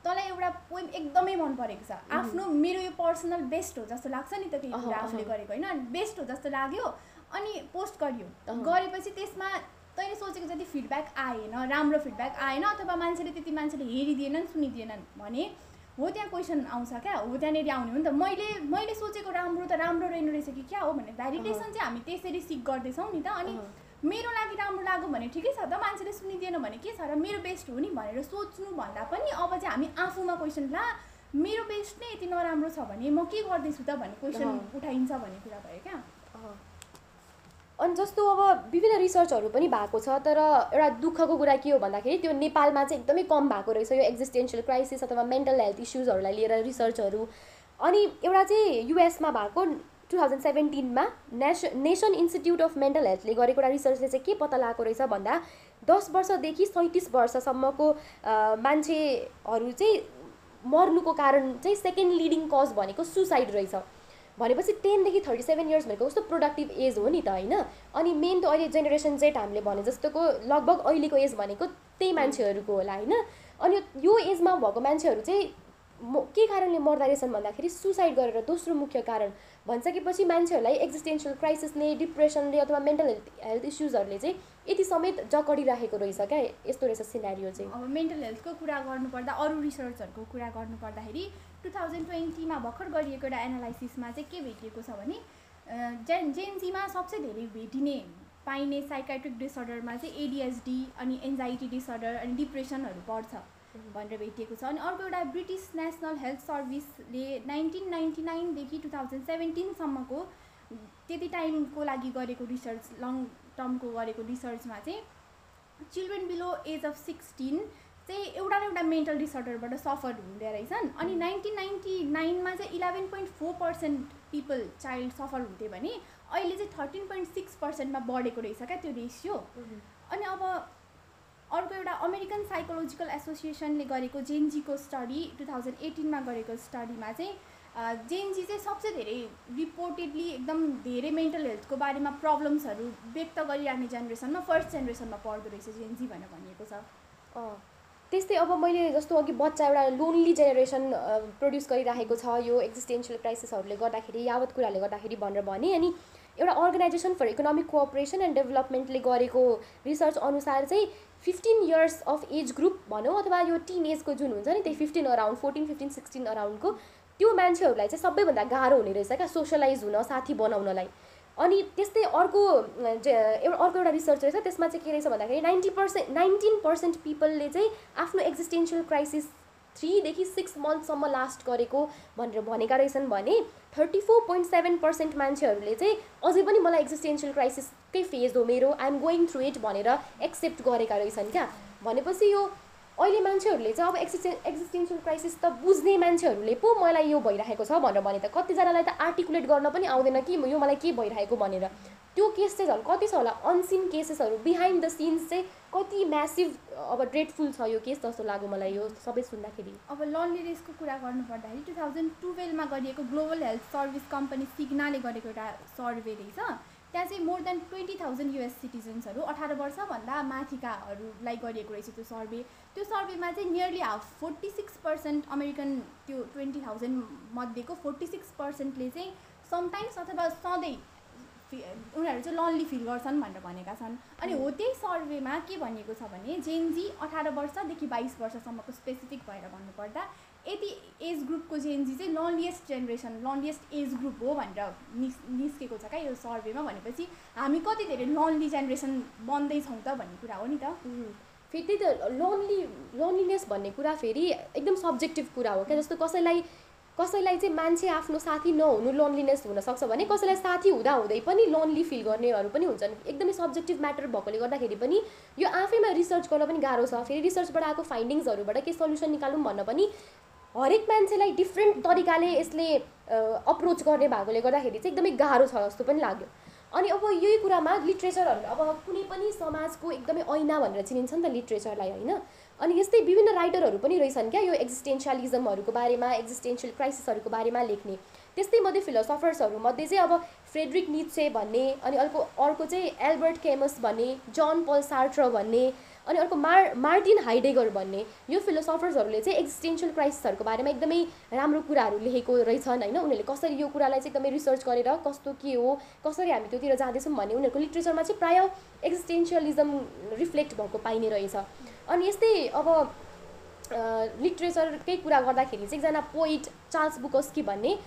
Speaker 2: तँलाई एउटा पोइम एकदमै मन परेको छ। आफ्नो मेरो यो पर्सनल बेस्ट हो जस्तो लाग्छ नि त केही कुरा आफूले गरेको होइन? बेस्ट हो जस्तो लाग्यो अनि पोस्ट गरियो। गरेपछि त्यसमा तैँले सोचेको जति फिडब्याक आएन राम्रो फिडब्याक आएन अथवा मान्छेले त्यति मान्छेले हेरिदिएनन् सुनिदिएनन् भने हो त्यहाँ क्वेसन आउँछ क्या? हो त्यहाँनिर आउने हो नि त। मैले मैले सोचेको राम्रो त राम्रो रहेन रहेछ कि क्या हो भने भ्यालिडेसन चाहिँ हामी त्यसरी सिक गर्दैछौँ नि त। अनि मेरो लागि राम्रो लाग्यो भने ठिकै छ त मान्छेले सुनिदिएन भने के छ र मेरो बेस्ट हो नि भनेर सोच्नु भन्दा पनि अब चाहिँ हामी आफूमा क्वेसन ला मेरो बेस्ट नै यति नराम्रो छ भने म के गर्दैछु त भन्ने क्वेसन उठाइन्छ भन्ने कुरा भयो क्या।
Speaker 1: अनि जस्तो अब विभिन्न रिसर्चहरू पनि भएको छ तर एउटा दुःखको कुरा के हो भन्दाखेरि त्यो नेपालमा चाहिँ एकदमै कम भएको रहेछ यो एक्जिस्टेन्सियल क्राइसिस अथवा मेन्टल हेल्थ इस्युजहरूलाई लिएर रिसर्चहरू अनि एउटा चाहिँ युएसमा भएको टु थाउजन्ड सेभेन्टिनमा नेस नेसन इन्स्टिट्युट अफ मेन्टल हेल्थले गरेको एउटा रिसर्चले चाहिँ के पत्ता लगाएको रहेछ भन्दा दस वर्षदेखि सैँतिस वर्षसम्मको मान्छेहरू चाहिँ मर्नुको कारण चाहिँ सेकेन्ड लिडिङ कज भनेको सुसाइड रहेछ। भनेपछि टेनदेखि थर्टी सेभेन इयर्स भनेको कस्तो प्रोडक्टिभ एज हो नि त होइन? अनि मेन त अहिले जेनेरेसन जेट हामीले भने जस्तोको लगभग अहिलेको एज भनेको त्यही मान्छेहरूको होला होइन? अनि यो एजमा भएको मान्छेहरू चाहिँ म के कारणले मर्दा रहेछन् भन्दाखेरि सुसाइड गरेर दोस्रो मुख्य कारण भनिसकेपछि मान्छेहरूलाई एक्जिस्टेन्सियल क्राइसिसले डिप्रेसनले अथवा मेन्टल हेल्थ हेल्थ इस्युजहरूले चाहिँ यति समेत जकडिराखेको रहेछ क्या। यस्तो रहेछ सिनारियो चाहिँ।
Speaker 2: अब मेन्टल हेल्थको कुरा गर्नुपर्दा अरू रिसर्चहरूको कुरा गर्नुपर्दाखेरि टु थाउजन्ड ट्वेन्टीमा भर्खर गरिएको एउटा एनालाइसिसमा चाहिँ के भेटिएको छ भने जेन जेएनजीमा सबसे धेरै भेटिने पाइने साइकाट्रिक डिसअर्डरमा चाहिँ एडिएसडी अनि एन्जाइटी डिसअर्डर अनि डिप्रेसनहरू पर्छ। भनेर भेटिएको छ। अनि अर्को एउटा ब्रिटिस नेसनल हेल्थ सर्भिसले नाइन्टिन नाइन्टी नाइनदेखि टु थाउजन्ड सेभेन्टिनसम्मको त्यति टाइमको लागि गरेको रिसर्च लङ टर्मको गरेको रिसर्चमा चाहिँ children below age of sixteen चाहिँ एउटा न एउटा मेन्टल डिसअर्डरबाट सफर हुँदो रहेछन्। अनि नाइन्टिन नाइन्टी नाइनमा चाहिँ eleven point four percent people child suffer हुन्थ्यो भने अहिले चाहिँ थर्टिन पोइन्ट सिक्स पर्सेन्टमा बढेको रहेछ क्या त्यो रेसियो अनि अब अर्को एउटा अमेरिकन साइकोलोजिकल एसोसिएसनले गरेको जेएनजीको स्टडी टु थाउजन्ड एटिनमा गरेको स्टडीमा चाहिँ जेएनजी चाहिँ सबसे धेरै रिपोर्टेडली एकदम धेरै मेन्टल हेल्थको बारेमा प्रब्लम्सहरू व्यक्त गरिरहने जेनेरेसनमा फर्स्ट जेनेरेसनमा पर्दो रहेछ जेएनजी भनेर भनिएको छ।
Speaker 1: त्यस्तै अब मैले जस्तो अघि बच्चा एउटा लोन्ली जेनेरेसन प्रड्युस गरिराखेको छ यो एक्जिस्टेन्सियल क्राइसिसहरूले गर्दाखेरि यावत कुराहरूले गर्दाखेरि भनेर भने अनि एउटा organisation for economic cooperation and डेभलपमेन्टले गरेको रिसर्च अनुसार चाहिँ fifteen years of age group भनौँ अथवा यो टिन एजको जुन हुन्छ नि त्यही fifteen around fourteen fifteen sixteen अराउन्डको त्यो मान्छेहरूलाई चाहिँ सबैभन्दा गाह्रो हुने रहेछ क्या सोसलाइज हुन साथी बनाउनलाई। अनि त्यस्तै अर्को एउटा अर्को एउटा रिसर्च रहेछ त्यसमा चाहिँ के रहेछ भन्दाखेरि नाइन्टी पर्सेन्ट नाइन्टिन पर्सेन्ट पिपलले चाहिँ आफ्नो एक्जिस्टेन्सियल क्राइसिस थ्रीदेखि सिक्स मन्थसम्म लास्ट गरेको भनेर भनेका रहेछन् भने thirty four point seven percent मान्छेहरूले चाहिँ अझै पनि मलाई एक्जिस्टेन्सियल क्राइसिसकै फेज हो मेरो आइएम गोइङ थ्रु इट भनेर एक्सेप्ट गरेका रहेछन् क्या। भनेपछि यो अहिले मान्छेहरूले चाहिँ अब एक्सिस्टे एक्जिस्टेन्सियल क्राइसिस त बुझ्ने मान्छेहरूले पो मलाई यो भइरहेको छ भनेर भने त कतिजनालाई त आर्टिकुलेट गर्न पनि आउँदैन कि यो मलाई के भइरहेको भनेर। त्यो केस चाहिँ झन् कति छ होला? अनसिन केसेसहरू बिहाइन्ड द सिन्स चाहिँ कति म्यासिभ अब ड्रेडफुल छ यो केस जस्तो लाग्यो मलाई यो सबै सुन्दाखेरि।
Speaker 2: अब लनलिनेसको कुरा गर्नुपर्दाखेरि टु थाउजन्ड टुवेल्भमा गरिएको ग्लोबल हेल्थ सर्भिस कम्पनी सिग्नाले गरेको एउटा सर्वे रहेछ। त्यहाँ चाहिँ more than twenty thousand US सिटिजन्सहरू अठार वर्षभन्दा माथिकाहरूलाई गरिएको रहेछ त्यो सर्वे। त्यो सर्वेमा चाहिँ nearly half forty six percent American त्यो ट्वेन्टी थाउजन्ड मध्येको फोर्टी सिक्स पर्सेन्टले चाहिँ समटाइम्स अथवा सधैँ उनीहरू चाहिँ लन्ली फिल गर्छन् भनेर भनेका छन्। अनि हो त्यही सर्वेमा के भनिएको छ भने जेएनजी अठार वर्षदेखि बाइस वर्षसम्मको स्पेसिफिक भएर भन्नुपर्दा यति एज ग्रुपको जेएनजी चाहिँ loneliest generation loneliest age group हो भनेर निस् निस्केको छ क्या यो सर्वेमा भनेपछि हामी कति धेरै लन्ली जेनेरेसन बन्दैछौँ त भन्ने कुरा हो नि त।
Speaker 1: फेरि त्यही त लोन्ली लोन्लिनेस भन्ने कुरा फेरि एकदम सब्जेक्टिभ कुरा हो क्या जस्तो कसैलाई कसैलाई चाहिँ मान्छे आफ्नो साथी नहुनु लोन्लिनेस हुनसक्छ भने कसैलाई साथी हुँदा हुँदै पनि लोन्ली फिल गर्नेहरू पनि हुन्छन्। एकदमै सब्जेक्टिभ म्याटर भएकोले गर्दाखेरि पनि यो आफैमा रिसर्च गर्न पनि गाह्रो छ। फेरि रिसर्चबाट आएको फाइन्डिङ्सहरूबाट के सल्युसन निकालौँ भन्न पनि हरेक मान्छेलाई डिफ्रेन्ट तरिकाले यसले अप्रोच गर्ने भएकोले गर्दाखेरि चाहिँ एकदमै गाह्रो छ जस्तो पनि लाग्यो। अनि अब यही कुरामा लिट्रेचरहरू अब कुनै पनि समाजको एकदमै ऐना भनेर चिनिन्छ नि त लिट्रेचरलाई होइन। अनि यस्तै विभिन्न राइटरहरू पनि रहेछन् क्या यो एक्जिस्टेन्सियलिजमहरूको बारेमा एक्जिस्टेन्सियल क्राइसिसहरूको बारेमा लेख्ने। त्यस्तै मध्ये फिलोसफर्सहरू मध्ये चाहिँ अब फ्रेडरिक नित्से भन्ने अनि अर्को अर्को चाहिँ एल्बर्ट केमस भन्ने जन पल सार्ट्र भन्ने अनि अर्को मार मार्टिन हाइडेगर भन्ने यो फिलोसफर्सहरूले चाहिँ एक्जिस्टेन्सियल क्राइसिसहरूको बारेमा एकदमै राम्रो कुराहरू लेखेको रहेछन् होइन? उनीहरूले कसरी यो कुरालाई चाहिँ एकदमै रिसर्च गरेर कस्तो के हो कसरी हामी त्योतिर जाँदैछौँ भन्ने उनीहरूको लिट्रेचरमा चाहिँ प्रायः एक्जिस्टेन्सियलिजम रिफ्लेक्ट भएको पाइने रहेछ। अनि यस्तै अब लिट्रेचरकै कुरा गर्दाखेरि चाहिँ एकजना पोइट चार्ल्स बुकस्की भन्ने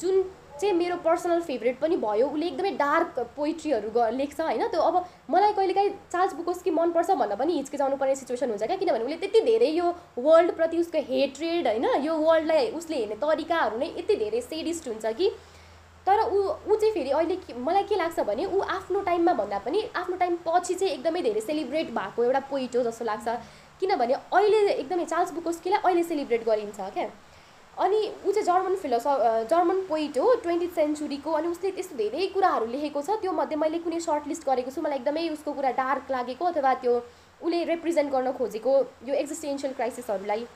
Speaker 1: जुन चाहिँ मेरो पर्सनल फेभरेट पनि भयो। उसले एकदमै डार्क पोइट्रीहरू लेख्छ होइन? त्यो अब मलाई कहिलेकाहीँ चार्ल्स बुकोस्की मनपर्छ भन्दा पनि हिचकिचाउनु पर्ने सिचुएसन हुन्छ क्या? किनभने उसले त्यति धेरै यो वर्ल्डप्रति उसको हेट्रेड होइन? यो वर्ल्डलाई उसले हेर्ने तरिकाहरू नै यति धेरै सेडिस्ट हुन्छ कि? तर ऊ ऊ चाहिँ फेरि अहिले मलाई के लाग्छ भने ऊ आफ्नो टाइममा भन्दा पनि आफ्नो टाइम पछि चाहिँ एकदमै धेरै सेलिब्रेट भएको एउटा पोइट हो जस्तो लाग्छ। किनभने अहिले एकदमै चार्ल्स बुकोस्कीलाई अहिले सेलिब्रेट गरिन्छ क्या? अनि ऊ चाहिँ जर्मन फिलोसफ जर्मन पोइट हो ट्वेन्टी सेन्चुरीको अनि उसले त्यस्तो धेरै कुराहरू लेखेको छ। त्यो मध्ये मैले कुनै सर्ट लिस्ट गरेको छु मलाई एकदमै उसको कुरा डार्क लागेको अथवा त्यो उसले रिप्रेजेन्ट गर्न खोजेको यो existential क्राइसिसहरूलाई।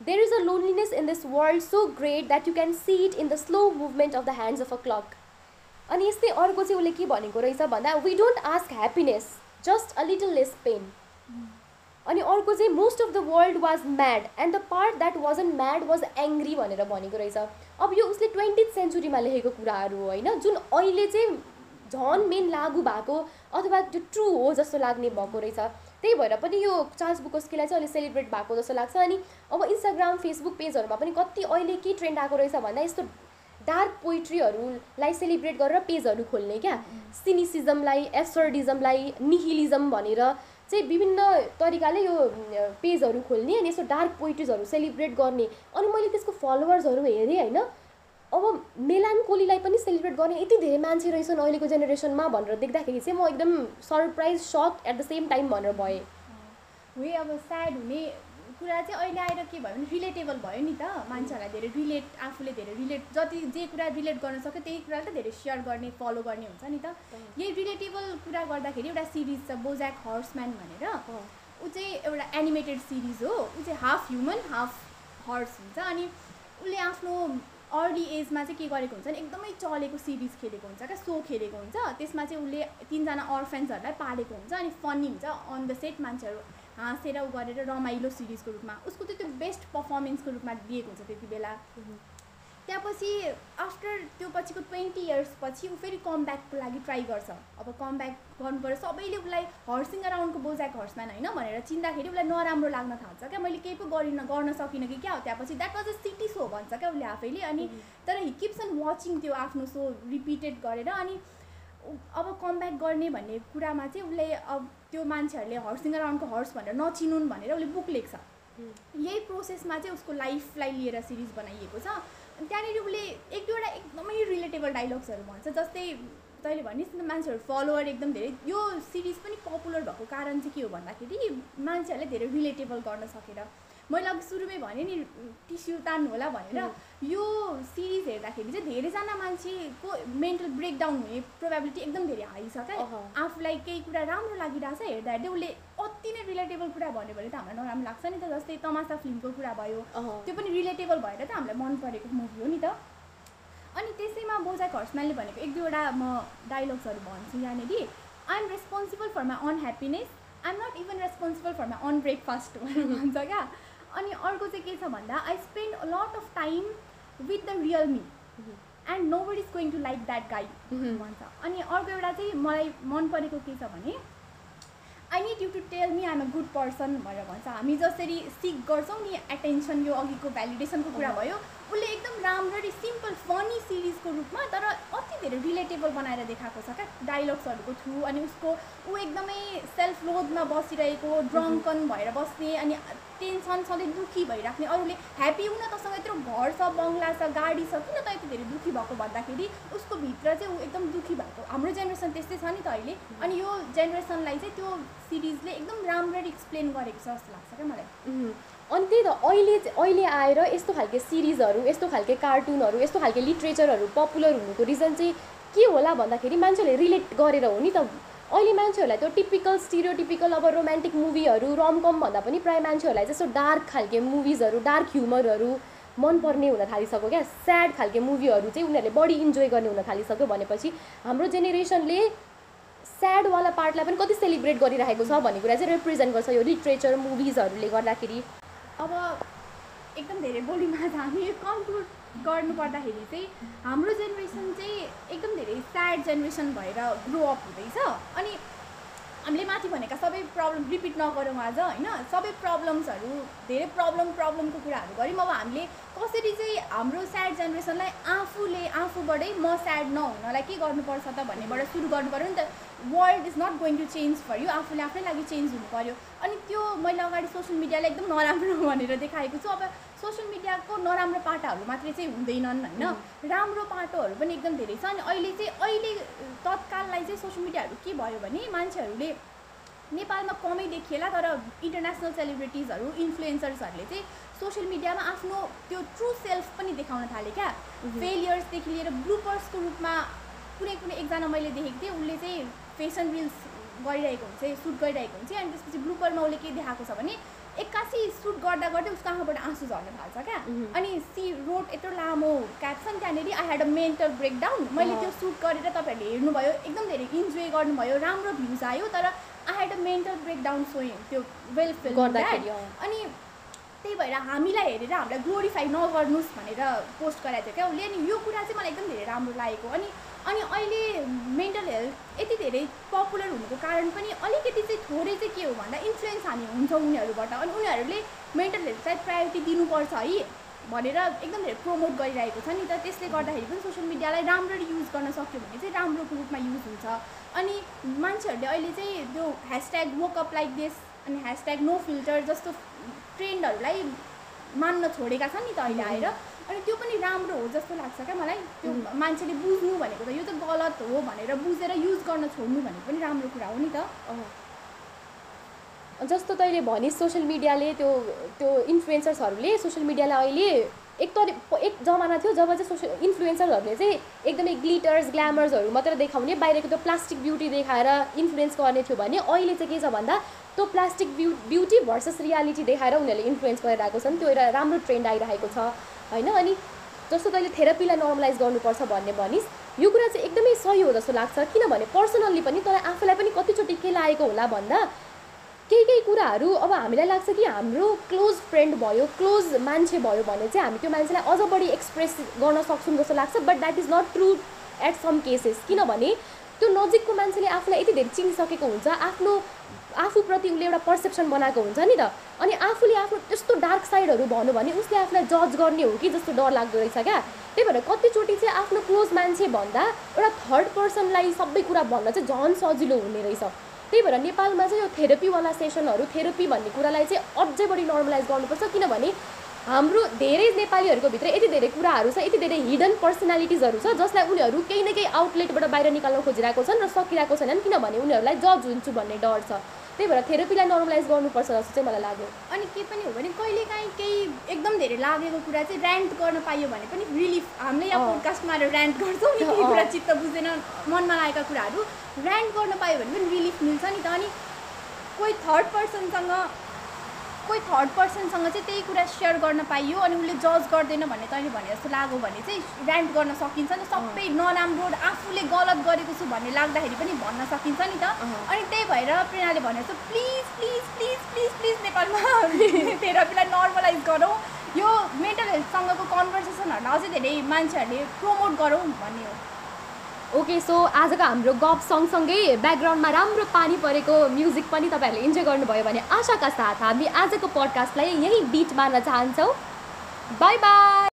Speaker 1: There is a loneliness in this world so great that you can see it in the slow movement of the hands of a clock अनि यस्तै अर्को चाहिँ उसले के भनेको रहेछ भन्दा we don't ask happiness just a little less pain अनि अर्को चाहिँ most of the world was mad and the part that wasn't mad was angry भनेर भनेको रहेछ। अब यो उसले ट्वेन्टिथ सेन्चुरीमा लेखेको कुराहरू हो होइन? जुन अहिले चाहिँ झन् मेन लागु भएको अथवा त्यो ट्रु हो जस्तो लाग्ने भएको रहेछ। त्यही भएर पनि यो चार्ल्स बुकोस्कीलाई चाहिँ अहिले सेलिब्रेट भएको जस्तो लाग्छ। अनि अब इन्स्टाग्राम फेसबुक पेजहरूमा पनि कति अहिले के ट्रेन्ड आएको रहेछ भन्दा यस्तो डार्क पोइट्रीहरूलाई सेलिब्रेट गरेर पेजहरू खोल्ने क्या। सिनिसिजमलाई एसर्डिजमलाई निहिलिजम भनेर चाहिँ विभिन्न तरिकाले यो पेजहरू खोल्ने अनि यस्तो डार्क पोइट्रिजहरू सेलिब्रेट गर्ने। अनि मैले त्यसको फलोवर्सहरू हेरेँ होइन? अब मेलान कोलीलाई पनि सेलिब्रेट गर्ने यति धेरै मान्छे रहेछन् अहिलेको जेनेरेसनमा भनेर देख्दाखेरि चाहिँ म एकदम surprise suck at the same time भनेर भएँ।
Speaker 2: हो अब स्याड हुने कुरा चाहिँ अहिले आएर के भयो भने रिलेटेबल भयो नि त। मान्छेहरूलाई धेरै रिलेट आफूले धेरै रिलेट जति जे कुरा रिलेट गर्न सक्यो त्यही कुरालाई त धेरै सेयर गर्ने फलो गर्ने हुन्छ नि त। यही रिलेटेबल कुरा गर्दाखेरि एउटा सिरिज छ बोज्याक हर्सम्यान भनेर। ऊ चाहिँ एउटा एनिमेटेड सिरिज हो। ऊ चाहिँ हाफ ह्युमन हाफ हर्स हुन्छ। अनि उसले आफ्नो अर्ली एजमा चाहिँ के गरेको हुन्छ भने एकदमै चलेको सिरिज खेलेको हुन्छ क्या सो खेलेको हुन्छ। त्यसमा चाहिँ उसले तिनजना अर्फेन्सहरूलाई पालेको हुन्छ। अनि फनी हुन्छ। अन द सेट मान्छेहरू हाँसेर ऊ गरेर रमाइलो सिरिजको रूपमा उसको चाहिँ त्यो बेस्ट पर्फर्मेन्सको रूपमा दिएको हुन्छ त्यति बेला। त्यहाँपछि आफ्टर त्यो पछिको ट्वेन्टी इयर्स पछि ऊ फेरि कम ब्याकको लागि ट्राई गर्छ। अब कम ब्याक गर्नु पऱ्यो सबैले उसलाई हर्सिङ अराउन्डको बोजाएको हर्सम्यान होइन भनेर चिन्दाखेरि उसलाई नराम्रो लाग्न थाल्छ क्या। मैले केही पो गरिनँ गर्न सकिनँ कि क्या हो त्यहाँपछि that was a city so भन्छ क्या उसले आफैले। अनि तर हि किप्स अन वाचिङ त्यो आफ्नो सो रिपिटेड गरेर अनि अब कम ब्याक गर्ने भन्ने कुरामा चाहिँ उसले अब त्यो मान्छेहरूले हर्सिङ अराउन्डको हर्स भनेर नचिनुन् भनेर उसले बुक लेख्छ। यही प्रोसेसमा चाहिँ उसको लाइफलाई लिएर सिरिज बनाइएको छ। त्यहाँनिर उसले एक दुईवटा एकदमै रिलेटेबल डाइलग्सहरू भन्छ जस्तै तैँले भनिस् न मान्छेहरू फलोवर एकदम धेरै। यो सिरिज पनि पपुलर भएको कारण चाहिँ के हो भन्दाखेरि मान्छेहरूले धेरै रिलेटेबल गर्न सकेर। मैले अघि सुरुमै भनेँ नि टिस्यु तान्नु होला भनेर यो सिरिज हेर्दाखेरि चाहिँ धेरैजना मान्छेको मेन्टल ब्रेकडाउन हुने प्रोभाबिलिटी एकदम धेरै हाई छ क्या। आफूलाई केही कुरा राम्रो लागिरहेछ हेर्दा हेर्दै उसले अति नै रिलेटेबल कुरा भन्यो भने त हामीलाई नराम्रो लाग्छ नि त जस्तै तमासा फिल्मको कुरा भयो। त्यो पनि रिलेटेबल भएर त हामीलाई मन परेको मुभी हो नि त। अनि त्यसैमा बोजाक हर्सम्यानले भनेको एक दुईवटा म डाइलग्सहरू भन्छु यहाँनिर। I am responsible for my unhappiness I am not even responsible for my own breakfast भनेर भन्छ क्या। अनि अर्को चाहिँ के छ भन्दा I spend a lot of time with the real me and nobody is going to like that guy भन्छ अनि अर्को एउटा चाहिँ मलाई मन परेको के छ भने I need you to tell me I'm a good person भनेर भन्छ। हामी जसरी सिक गर्छौँ नि एटेन्सन यो अघिको भ्यालिडेसनको कुरा भयो उसले एकदम राम्ररी सिम्पल फनी सिरिजको रूपमा तर अति धेरै रिलेटेबल बनाएर देखाएको छ क्या डाइलग्सहरूको थ्रु अनि उसको ऊ एकदमै सेल्फ लोडमा बसिरहेको ड्रङ्कन भएर बस्ने अनि टेन्सन सधैँ दुःखी भइराख्ने। अरूले ह्याप्पी हुन तसँग यत्रो घर छ बङ्गला छ गाडी छ किन त यति धेरै दुःखी भएको भन्दाखेरि उसको भित्र चाहिँ ऊ एकदम दुःखी भएको। हाम्रो जेनेरेसन त्यस्तै छ नि त अहिले। अनि यो जेनेरेसनलाई चाहिँ त्यो सिरिजले एकदम राम्ररी एक्सप्लेन गरेको छ जस्तो लाग्छ क्या मलाई।
Speaker 1: अनि त्यही त अहिले अहिले आएर यस्तो खालके सिरिजहरू यस्तो खालके कार्टुनहरू यस्तो खालके लिट्रेचरहरू पपुलर हुनुको रिजन चाहिँ के होला भन्दाखेरि मान्छेहरूले रिलेट गरेर हो नि त। अहिले मान्छेहरूलाई त्यो टिपिकल स्टिरियोटिपिकल अब रोमान्टिक मुभीहरू रमकम भन्दा पनि प्रायः मान्छेहरूलाई चाहिँ यस्तो डार्क खालके मुभिजहरू डार्क ह्युमरहरू मनपर्ने हुन थालिसक्यो क्या। स्याड खालके मुभीहरू चाहिँ उनीहरूले बढी इन्जोय गर्ने हुन थालिसक्यो भनेपछि हाम्रो जेनेरेसनले स्याडवाला पार्टलाई पनि कति सेलिब्रेट गरिरहेको छ भन्ने कुरा चाहिँ रिप्रेजेन्ट गर्छ यो लिट्रेचर मुभिजहरूले गर्दाखेरि।
Speaker 2: अब एकदम धेरै बोलीमा त हामी कन्क्लुड गर्नु पर्दाखेरि चाहिँ हाम्रो जेनेरेसन चाहिँ एकदम धेरै स्याड जेनेरेसन भएर ग्रो अप हुँदैछ। अनि हामीले माथि भनेका सबै प्रब्लम रिपिट नगरौँ आज होइन? सबै प्रब्लम्सहरू धेरै प्रब्लम प्रब्लमको कुराहरू गऱ्यौँ। अब हामीले कसरी चाहिँ हाम्रो स्याड जेनेरेसनलाई आफूले आफूबाटै म स्याड नहुनलाई के गर्नुपर्छ त भन्नेबाट सुरु गर्नु पऱ्यो नि त। World is not going to change for you आफूले आफ्नै लागि चेन्ज हुनु पऱ्यो। अनि त्यो मैले अगाडि सोसियल मिडियालाई एकदम नराम्रो भनेर देखाएको छु। अब सोसियल मिडियाको नराम्रो पाटाहरू मात्रै चाहिँ हुँदैनन् होइन? राम्रो पाटोहरू पनि एकदम धेरै छ अनि अहिले चाहिँ अहिले तत्काललाई चाहिँ सोसियल मिडियाहरू के भयो भने मान्छेहरूले नेपालमा कमै देखिएला तर इन्टरनेसनल सेलिब्रिटिजहरू इन्फ्लुएन्सर्सहरूले चाहिँ सोसियल मिडियामा आफ्नो त्यो ट्रु सेल्फ पनि देखाउन थाले क्या। फेलियर्सदेखि लिएर ब्लुपर्सको रूपमा कुनै कुनै एकजना मैले देखेको थिएँ उसले चाहिँ फेसन रिल्स गरिरहेको हुन्छ सुट गरिरहेको हुन्छ अनि त्यसपछि ब्लुपरमा उसले के देखाएको छ भने एक्कासी सुट गर्दा गर्दै उसको आँखाबाट आँसु झर्न थाल्छ क्या। अनि सी रोड यत्रो लामो क्याप्सन त्यहाँनिर I had a mental breakdown मैले त्यो सुट गरेर तपाईँहरूले हेर्नुभयो एकदम धेरै इन्जोय गर्नुभयो राम्रो भ्युज आयो तर I had a mental breakdown showing त्यो वेल फिल
Speaker 1: गर्दाखेरि।
Speaker 2: अनि त्यही भएर हामीलाई हेरेर हामीलाई ग्लोरिफाई नगर्नुहोस् भनेर पोस्ट गराएको थियो क्या उसले। अनि यो कुरा चाहिँ मलाई एकदम धेरै राम्रो लागेको। अनि अनि अहिले मेन्टल हेल्थ यति धेरै पपुलर हुनुको कारण पनि अलिकति चाहिँ थोरै चाहिँ के हो भन्दा इन्फ्लुएन्स हामी हुन्छौँ उनीहरूबाट। अनि उनीहरूले मेन्टल हेल्थलाई प्रायोरिटी दिनुपर्छ है भनेर एकदम धेरै प्रमोट गरिरहेको छ नि त। त्यसले गर्दाखेरि पनि सोसियल मिडियालाई राम्ररी युज गर्न सक्यो भने चाहिँ राम्रोको रूपमा युज हुन्छ। अनि मान्छेहरूले अहिले चाहिँ त्यो hashtag woke up like this अनि ह्यासट्याग नो फिल्टर जस्तो ट्रेन्डहरूलाई मान्न छोडेका छन् नि त अहिले आएर। अनि त्यो पनि राम्रो हो जस्तो लाग्छ क्या मलाई। त्यो मान्छेले बुझ्नु भनेको त यो त गलत हो भनेर बुझेर युज गर्न छोड्नु भनेको पनि राम्रो कुरा हो नि त।
Speaker 1: जस्तो तैँले भनिस् सोसियल मिडियाले त्यो त्यो इन्फ्लुएन्सर्सहरूले सोसियल मिडियालाई अहिले एक तरि एक जमाना थियो जब चाहिँ सोसियल इन्फ्लुएन्सरहरूले चाहिँ एकदमै ग्लिटर्स ग्ल्यामर्सहरू मात्रै देखाउने बाहिरको त्यो प्लास्टिक ब्युटी देखाएर इन्फ्लुएन्स गर्ने थियो भने अहिले चाहिँ के छ भन्दा त्यो plastic beau beauty versus reality देखाएर उनीहरूले इन्फ्लुएन्स गरिरहेको छ नि त्यो एउटा राम्रो ट्रेन्ड आइरहेको छ होइन? अनि जस्तो तैँले थेरापीलाई नर्मलाइज गर्नुपर्छ भन्ने भनिस् यो कुरा चाहिँ एकदमै सही हो जस्तो लाग्छ। किनभने पर्सनल्ली पनि तर आफूलाई पनि कतिचोटि के लागेको होला भन्दा केही केही कुराहरू अब हामीलाई लाग्छ कि हाम्रो क्लोज फ्रेन्ड भयो क्लोज मान्छे भयो भने चाहिँ हामी त्यो मान्छेलाई अझ बढी एक्सप्रेस गर्न सक्छौँ जस्तो लाग्छ but that is not true at some cases किनभने त्यो नजिकको मान्छेले आफूलाई यति धेरै चिनिसकेको हुन्छ आफ्नो आफूप्रति उसले एउटा पर्सेप्सन बनाएको हुन्छ नि त। अनि आफूले आफ्नो त्यस्तो डार्क साइडहरू भन्यो भने उसले आफूलाई जज गर्ने हो कि जस्तो डर लाग्दो रहेछ क्या। त्यही भएर कतिचोटि चाहिँ आफ्नो क्लोज मान्छे भन्दा एउटा थर्ड पर्सनलाई सबै कुरा भन्न चाहिँ झन् सजिलो हुने रहेछ। त्यही भएर नेपालमा चाहिँ यो थेरापीवाला सेसनहरू थेरापी भन्ने कुरालाई चाहिँ अझै बढी नर्मलाइज गर्नुपर्छ। किनभने हाम्रो धेरै नेपालीहरूको भित्र यति धेरै कुराहरू छ यति धेरै हिडन पर्सनालिटिजहरू छ जसलाई उनीहरू केही न केही आउटलेटबाट बाहिर निकाल्न खोजिरहेको छन् र सकिरहेको छैनन्। किनभने उनीहरूलाई जज हुन्छु भन्ने डर छ। त्यही भएर थेरापीलाई नर्मलाइज गर्नुपर्छ जस्तो चाहिँ मलाई लाग्यो
Speaker 2: अनि के पनि हो भने कहिलेकाहीँ केही एकदम धेरै लागेको कुरा चाहिँ ऱ्यान्ट गर्न पाइयो भने पनि रिलिफ हामीले यहाँ। पोडकास्टमा ऱ्यान्ट गर्छौँ नि केही। कुरा चित्त बुझ्दैन मनमा लागेका कुराहरू ऱ्यान्ट गर्न पायो भने पनि रिलिफ मिल्छ नि त अनि कोही थर्ड पर्सनसँग कोही थर्ड पर्सनसँग चाहिँ त्यही कुरा सेयर गर्न पाइयो अनि उसले जज गर्दैन भन्ने तैँले भने जस्तो लाग्यो भने चाहिँ ऱ्यान्ट गर्न सकिन्छ नि। सबै नराम्रो आफूले गलत गरेको छु भन्ने लाग्दाखेरि पनि भन्न सकिन्छ नि त। अनि त्यही भएर प्रेरणाले भने जस्तो please please please please please नेपालमा थेरापीलाई नर्मलाइज गरौँ। यो मेन्टल हेल्थसँगको कन्भर्सेसनहरूलाई अझै धेरै मान्छेहरूले प्रमोट गरौँ भन्ने हो।
Speaker 1: ओके सो आजको हाम्रो गफ सँगसँगै ब्याकग्राउन्डमा राम्रो पानी परेको म्युजिक पनि तपाईँहरूले इन्जोय गर्नुभयो भने आशाका साथ हामी आजको पडकास्टलाई यहीँ बिट मार्न चाहन्छौँ। By by